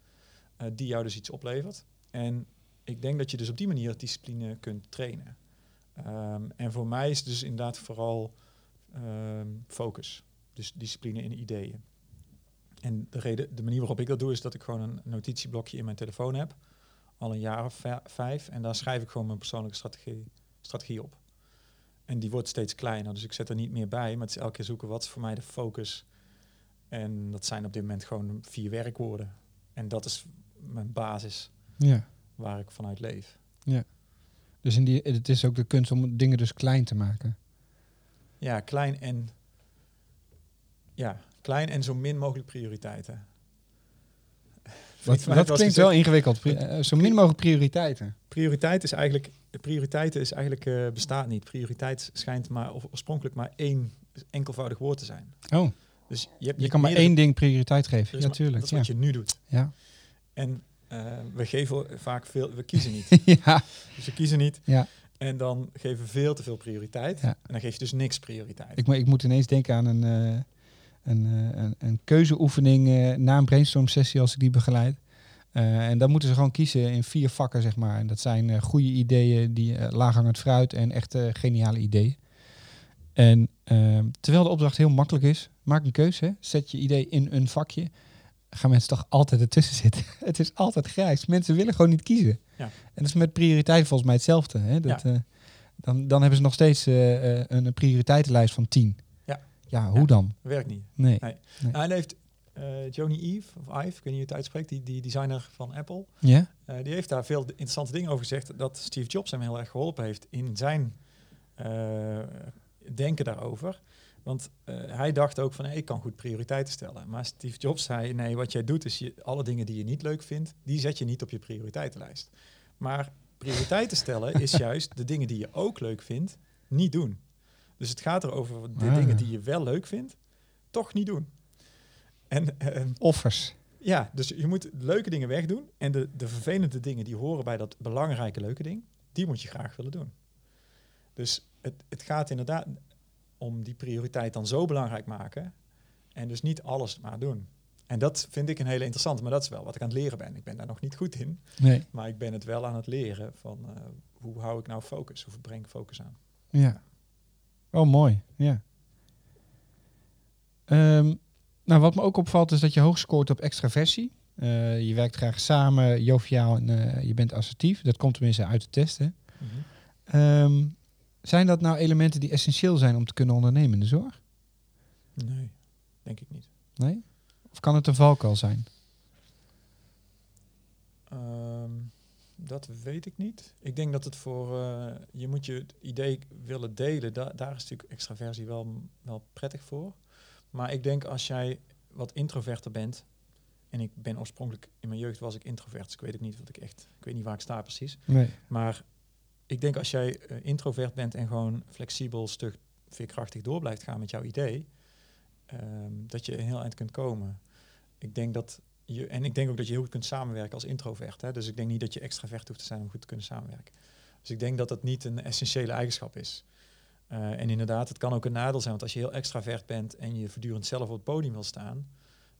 eh, die jou dus iets oplevert. En ik denk dat je dus op die manier discipline kunt trainen. Ehm, en voor mij is dus inderdaad vooral ehm, focus. Dus discipline in ideeën. En de, reden, de manier waarop ik dat doe is dat ik gewoon een notitieblokje in mijn telefoon heb. Al een jaar of vij- vijf. En daar schrijf ik gewoon mijn persoonlijke strategie, strategie op. En die wordt steeds kleiner. Dus ik zet er niet meer bij. Maar het is elke keer zoeken wat is voor mij de focus. En dat zijn op dit moment gewoon vier werkwoorden. En dat is mijn basis ja. waar ik vanuit leef. Dus in die, het is ook de kunst om dingen dus klein te maken. Ja, klein en ja, klein en zo min mogelijk prioriteiten. Wat, dat klinkt wel ingewikkeld. Eh, zo min mogelijk prioriteiten. Prioriteit is eigenlijk, prioriteiten is eigenlijk eh, bestaat niet. Prioriteit schijnt maar of- oorspronkelijk maar één enkelvoudig woord te zijn. Oh, Dus je, hebt je kan maar één ding prioriteit geven. Ja, maar- tuurlijk. Dat is Ja. wat je nu doet. Ja. En eh, we geven vaak veel, we kiezen niet. ja. dus we kiezen niet. Ja. En dan geven we veel te veel prioriteit. Ja. En dan geef je dus niks prioriteit. Ik, ik moet ineens denken aan een, een, eh, een, een keuzeoefening eh, na een brainstorm sessie als ik die begeleid. Eh, en dan moeten ze gewoon kiezen in vier vakken, zeg maar. En dat zijn goede ideeën, die uh, laaghangend fruit en echte geniale ideeën. En terwijl de opdracht heel makkelijk is, maak een keuze. hè. Zet je idee in een vakje. Gaan mensen toch altijd ertussen zitten. het is altijd grijs. Mensen willen gewoon niet kiezen. Ja. En dat is met prioriteit volgens mij hetzelfde. Hè? Dat, dan, dan hebben ze nog steeds een prioriteitenlijst van tien. Ja. Hoe Ja. dan? Werkt niet. Nee. Nee. Nou, en heeft eh Joni Eve, of Ive, ik weet niet hoe het uitspreekt, die, die designer van Apple, Ja? eh, die heeft daar veel interessante dingen over gezegd. Dat Steve Jobs hem heel erg geholpen heeft in zijn eh, denken daarover. Want hij dacht ook van, hey, ik kan goed prioriteiten stellen. Maar Steve Jobs zei, nee, wat jij doet is je, alle dingen die je niet leuk vindt, die zet je niet op je prioriteitenlijst. Maar prioriteiten stellen is juist de dingen die je ook leuk vindt, niet doen. Dus het gaat erover de Ah. dingen die je wel leuk vindt, toch niet doen. En ehm, Offers. ja, dus je moet leuke dingen wegdoen. En de, de vervelende dingen die horen bij dat belangrijke leuke ding, die moet je graag willen doen. Dus het, het gaat inderdaad om die prioriteit dan zo belangrijk maken. En dus niet alles maar doen. En dat vind ik een hele interessante, maar dat is wel wat ik aan het leren ben. Ik ben daar nog niet goed in, Nee. maar ik ben het wel aan het leren van eh, hoe hou ik nou focus? Hoe breng ik focus aan? Ja. Oh, mooi. Ja. Ehm, nou, wat me ook opvalt is dat je hoog scoort op extraversie. Eh, je werkt graag samen, joviaal en eh, je bent assertief. Dat komt tenminste uit de testen. Ehm, zijn dat nou elementen die essentieel zijn om te kunnen ondernemen in de zorg? Nee, denk ik niet. Nee? Of kan het een valkuil zijn? Dat weet ik niet. Ik denk dat het voor eh, je moet je idee willen delen. Da daar is natuurlijk extraversie wel, wel prettig voor. Maar ik denk als jij wat introverter bent. En ik ben oorspronkelijk in mijn jeugd was ik introvert. Dus ik weet ook niet wat ik echt. Ik weet niet waar ik sta precies. Nee. Maar ik denk als jij eh, introvert bent en gewoon flexibel, stug, veerkrachtig door blijft gaan met jouw idee, ehm, dat je een heel eind kunt komen. Ik denk dat je, en ik denk ook dat je heel goed kunt samenwerken als introvert. Hè? Dus ik denk niet dat je extravert hoeft te zijn om goed te kunnen samenwerken. Dus ik denk dat dat niet een essentiële eigenschap is. Eh, en inderdaad, het kan ook een nadeel zijn, want als je heel extravert bent en je voortdurend zelf op het podium wil staan,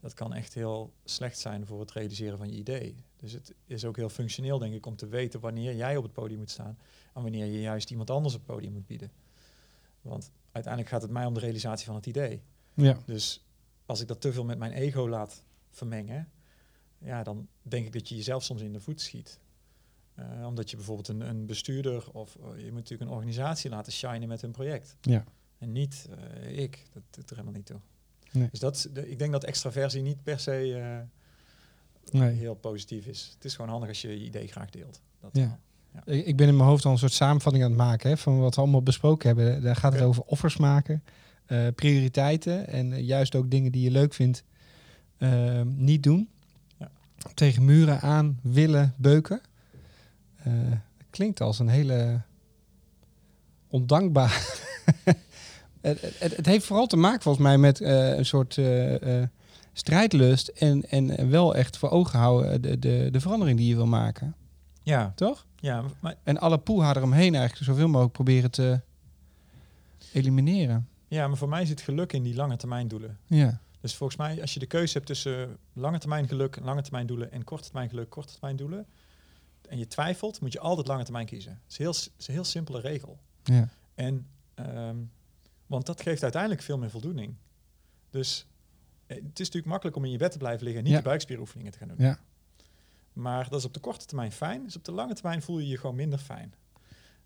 dat kan echt heel slecht zijn voor het realiseren van je idee. Dus het is ook heel functioneel, denk ik, om te weten wanneer jij op het podium moet staan en wanneer je juist iemand anders op het podium moet bieden. Want uiteindelijk gaat het mij om de realisatie van het idee. Ja. Dus als ik dat te veel met mijn ego laat vermengen, ja, dan denk ik dat je jezelf soms in de voet schiet. Eh, omdat je bijvoorbeeld een, een bestuurder of eh, je moet natuurlijk een organisatie laten shinen met hun project. Ja. En niet eh, ik. Dat doet er helemaal niet toe. Nee. Dus dat, de, ik denk dat extraversie niet per se Nee. heel positief is. Het is gewoon handig als je je idee graag deelt. Dat Ja. Ik ben in mijn hoofd al een soort samenvatting aan het maken hè, van wat we allemaal besproken hebben. Daar gaat het over offers maken, prioriteiten en juist ook dingen die je leuk vindt eh, niet doen. Ja. Tegen muren aan willen beuken. Eh, klinkt als een hele ondankbaar. het, het, het heeft vooral te maken volgens mij met eh, een soort eh, strijdlust en, en wel echt voor ogen houden de, de, de verandering die je wil maken. ja, Toch? ja, maar, En alle poeha eromheen eigenlijk zoveel mogelijk proberen te elimineren. ja, maar voor mij zit geluk in die lange termijn doelen. Ja, Dus volgens mij, als je de keuze hebt tussen lange termijn geluk, lange termijn doelen en korte termijn geluk, korte termijn doelen, en je twijfelt, moet je altijd lange termijn kiezen. Het is, heel, het is een heel simpele regel. ja, En, ehm, want dat geeft uiteindelijk veel meer voldoening. Dus eh, het is natuurlijk makkelijk om in je bed te blijven liggen en niet Ja. de buikspieroefeningen te gaan doen. ja, Maar dat is op de korte termijn fijn. Dus op de lange termijn voel je je gewoon minder fijn.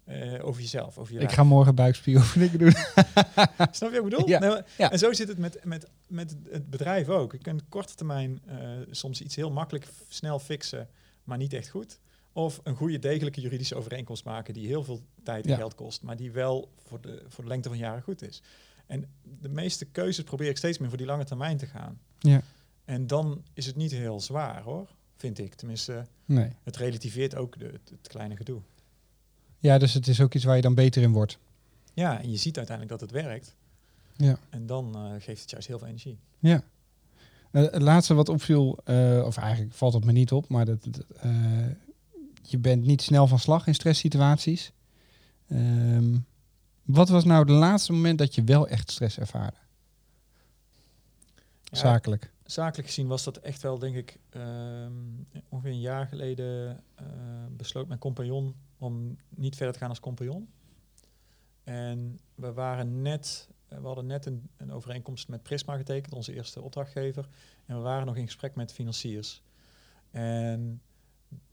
Eh, over jezelf, over je ik ga morgen buikspieroefeningen doen. Snap je wat ik bedoel? Ja, Nee, maar- ja. En zo zit het met, met, met het bedrijf ook. Je kunt korte termijn eh, soms iets heel makkelijk snel fixen, maar niet echt goed. Of een goede, degelijke juridische overeenkomst maken die heel veel tijd en Ja. geld kost, maar die wel voor de, voor de lengte van jaren goed is. En de meeste keuzes probeer ik steeds meer voor die lange termijn te gaan. Ja. En dan is het niet heel zwaar hoor, vind ik. Tenminste, Nee. het relativeert ook de, het kleine gedoe. Ja, dus het is ook iets waar je dan beter in wordt. Ja, en je ziet uiteindelijk dat het werkt. Ja. En dan eh, geeft het juist heel veel energie. Ja. Eh, het laatste wat opviel, eh, of eigenlijk valt het me niet op, maar dat, je bent niet snel van slag in stresssituaties. Ehm, wat was nou het laatste moment dat je wel echt stress ervaarde? Ja, Zakelijk. zakelijk gezien was dat echt wel, denk ik, ehm, ongeveer een jaar geleden besloot mijn compagnon om niet verder te gaan als compagnon. En we waren net, we hadden net een, een overeenkomst met Prisma getekend, onze eerste opdrachtgever. En we waren nog in gesprek met financiers. En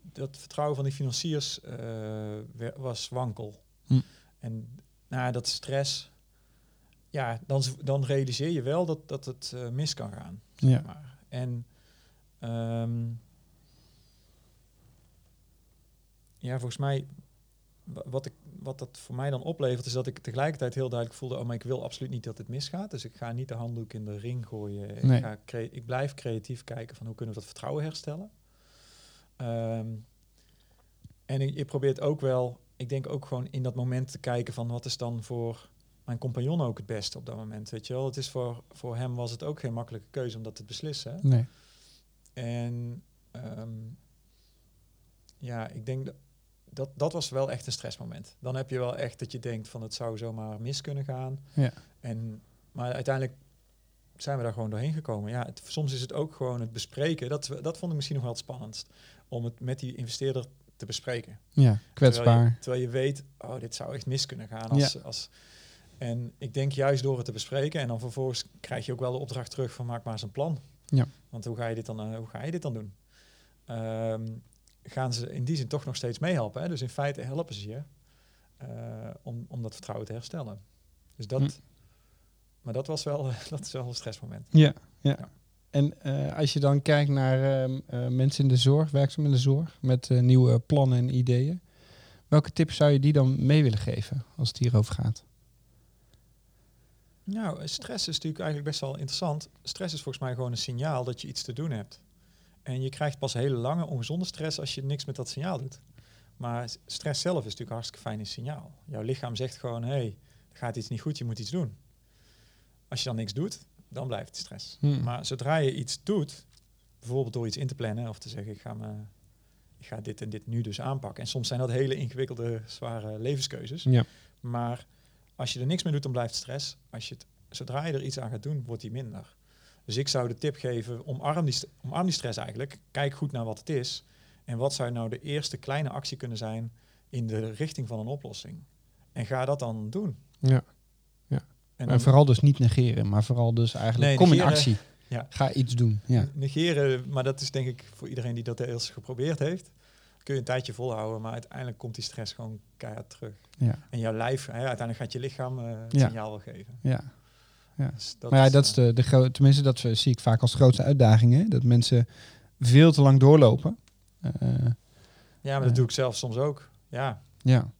dat vertrouwen van die financiers eh, was wankel. Hm. En nou, dat stress, ja, dan, dan realiseer je wel dat, dat het eh, mis kan gaan. Ja. Maar, en ehm, ja, volgens mij, wa- wat, ik, wat dat voor mij dan oplevert, is dat ik tegelijkertijd heel duidelijk voelde, oh, maar ik wil absoluut niet dat het misgaat. Dus ik ga niet de handdoek in de ring gooien. Nee. Ik, ga crea- ik blijf creatief kijken van hoe kunnen we dat vertrouwen herstellen. Ehm, en ik, je probeert ook wel, ik denk ook gewoon in dat moment te kijken van wat is dan voor mijn compagnon ook het beste op dat moment. Weet je wel, het is voor, voor hem was het ook geen makkelijke keuze om dat te beslissen. Nee. En ehm, ja, ik denk dat, dat dat was wel echt een stressmoment. Dan heb je wel echt dat je denkt van het zou zomaar mis kunnen gaan. Ja. En, maar uiteindelijk zijn we daar gewoon doorheen gekomen. Ja, het, soms is het ook gewoon het bespreken. Dat, dat vond ik misschien nog wel het spannendst. Om het met die investeerder te bespreken. Ja, kwetsbaar. Terwijl je, terwijl je weet, oh, dit zou echt mis kunnen gaan. Als, als, en ik denk juist door het te bespreken en dan vervolgens krijg je ook wel de opdracht terug van maak maar eens een plan. Ja. Want hoe ga je dit dan, eh, hoe ga je dit dan doen? Ehm, gaan ze in die zin toch nog steeds meehelpen. Hè? Dus in feite helpen ze je eh, om, om dat vertrouwen te herstellen. Dus dat, Hm. maar dat was wel, dat is wel een stressmoment. Ja, ja. Ja. En eh, als je dan kijkt naar ehm, eh, mensen in de zorg, werkzaam in de zorg, met nieuwe plannen en ideeën. Welke tips zou je die dan mee willen geven als het hierover gaat? Nou, stress is natuurlijk eigenlijk best wel interessant. Stress is volgens mij gewoon een signaal dat je iets te doen hebt. En je krijgt pas hele lange ongezonde stress als je niks met dat signaal doet. Maar stress zelf is natuurlijk een hartstikke fijn signaal. Jouw lichaam zegt gewoon, hé, hey, er gaat iets niet goed, je moet iets doen. Als je dan niks doet, dan blijft het stress. Hmm. Maar zodra je iets doet, bijvoorbeeld door iets in te plannen of te zeggen, ik ga, me, ik ga dit en dit nu dus aanpakken. En soms zijn dat hele ingewikkelde, zware levenskeuzes. Ja. Maar als je er niks mee doet, dan blijft stress. Als je het, zodra je er iets aan gaat doen, wordt die minder. Dus ik zou de tip geven, omarm die, omarm die stress eigenlijk. Kijk goed naar wat het is. En wat zou nou de eerste kleine actie kunnen zijn in de richting van een oplossing. En ga dat dan doen. Ja. En En vooral dus niet negeren, maar vooral dus eigenlijk Nee, kom in actie. Ja. Ga iets doen. Ja. Negeren, maar dat is denk ik voor iedereen die dat eens geprobeerd heeft. Kun je een tijdje volhouden, maar uiteindelijk komt die stress gewoon keihard terug. Ja. En jouw lijf, hè, uiteindelijk gaat je lichaam het Ja. signaal wel geven. ja. Dus dat maar ja, is, dat is eh, de, de gro- tenminste, dat zie ik vaak als grootste uitdaging. Hè? Dat mensen veel te lang doorlopen. Eh, ja, maar dat doe ik zelf soms ook. Ja, ja.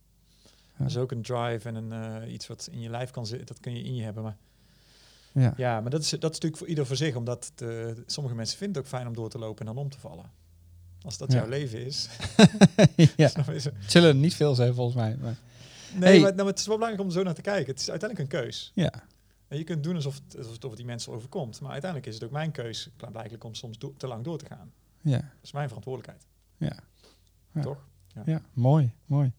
dat is ook een drive en een, eh, iets wat in je lijf kan zitten. Dat kun je in je hebben. Maar Ja. ja, maar dat is, dat is natuurlijk voor ieder voor zich. Omdat eh, sommige mensen vinden het ook fijn om door te lopen en dan om te vallen. Als dat Ja. jouw leven is. ja. zullen er niet veel zijn volgens mij. Maar, Nee, Hey. maar, nou, maar het is wel belangrijk om er zo naar te kijken. Het is uiteindelijk een keus. ja. En je kunt doen alsof het, alsof het die mensen overkomt. Maar uiteindelijk is het ook mijn keus, blijkbaar om soms te lang door te gaan. Ja. Dat is mijn verantwoordelijkheid. Ja. Ja. Toch? Ja, mooi, mooi.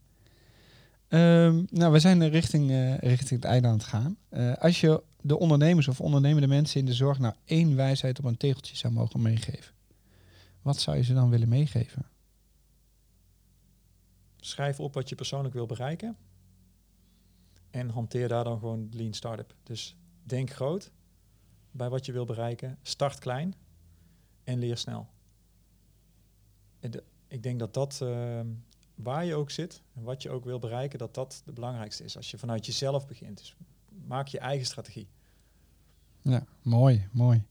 Ehm, nou, we zijn richting, eh, richting het einde aan het gaan. Eh, als je de ondernemers of ondernemende mensen in de zorg nou één wijsheid op een tegeltje zou mogen meegeven, wat zou je ze dan willen meegeven? Schrijf op wat je persoonlijk wil bereiken. En hanteer daar dan gewoon lean startup. Dus denk groot bij wat je wil bereiken. Start klein en leer snel. En de- ik denk dat dat, ehm, waar je ook zit en wat je ook wil bereiken, dat dat de belangrijkste is. Als je vanuit jezelf begint. Dus maak je eigen strategie. Ja, mooi, mooi.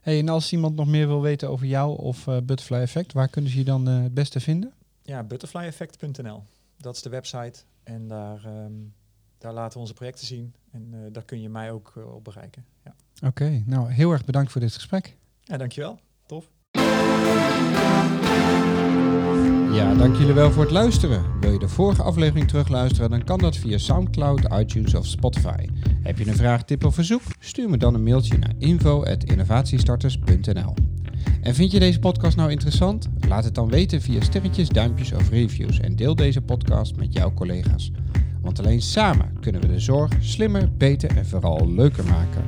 Hey, en als iemand nog meer wil weten over jou of eh, Butterfly Effect, waar kunnen ze je dan eh, het beste vinden? Ja, butterflyeffect.nl. Dat is de website. En daar, ehm, daar laten we onze projecten zien. En eh, daar kun je mij ook eh, op bereiken. Ja. Oké, nou heel erg bedankt voor dit gesprek. ja, dankjewel. Tof. Ja, dank jullie wel voor het luisteren. Wil je de vorige aflevering terugluisteren, dan kan dat via Soundcloud, iTunes of Spotify. Heb je een vraag, tip of verzoek? Stuur me dan een mailtje naar info.innovatiestarters.nl En vind je deze podcast nou interessant? Laat het dan weten via sterretjes, duimpjes of reviews en deel deze podcast met jouw collega's. Want alleen samen kunnen we de zorg slimmer, beter en vooral leuker maken.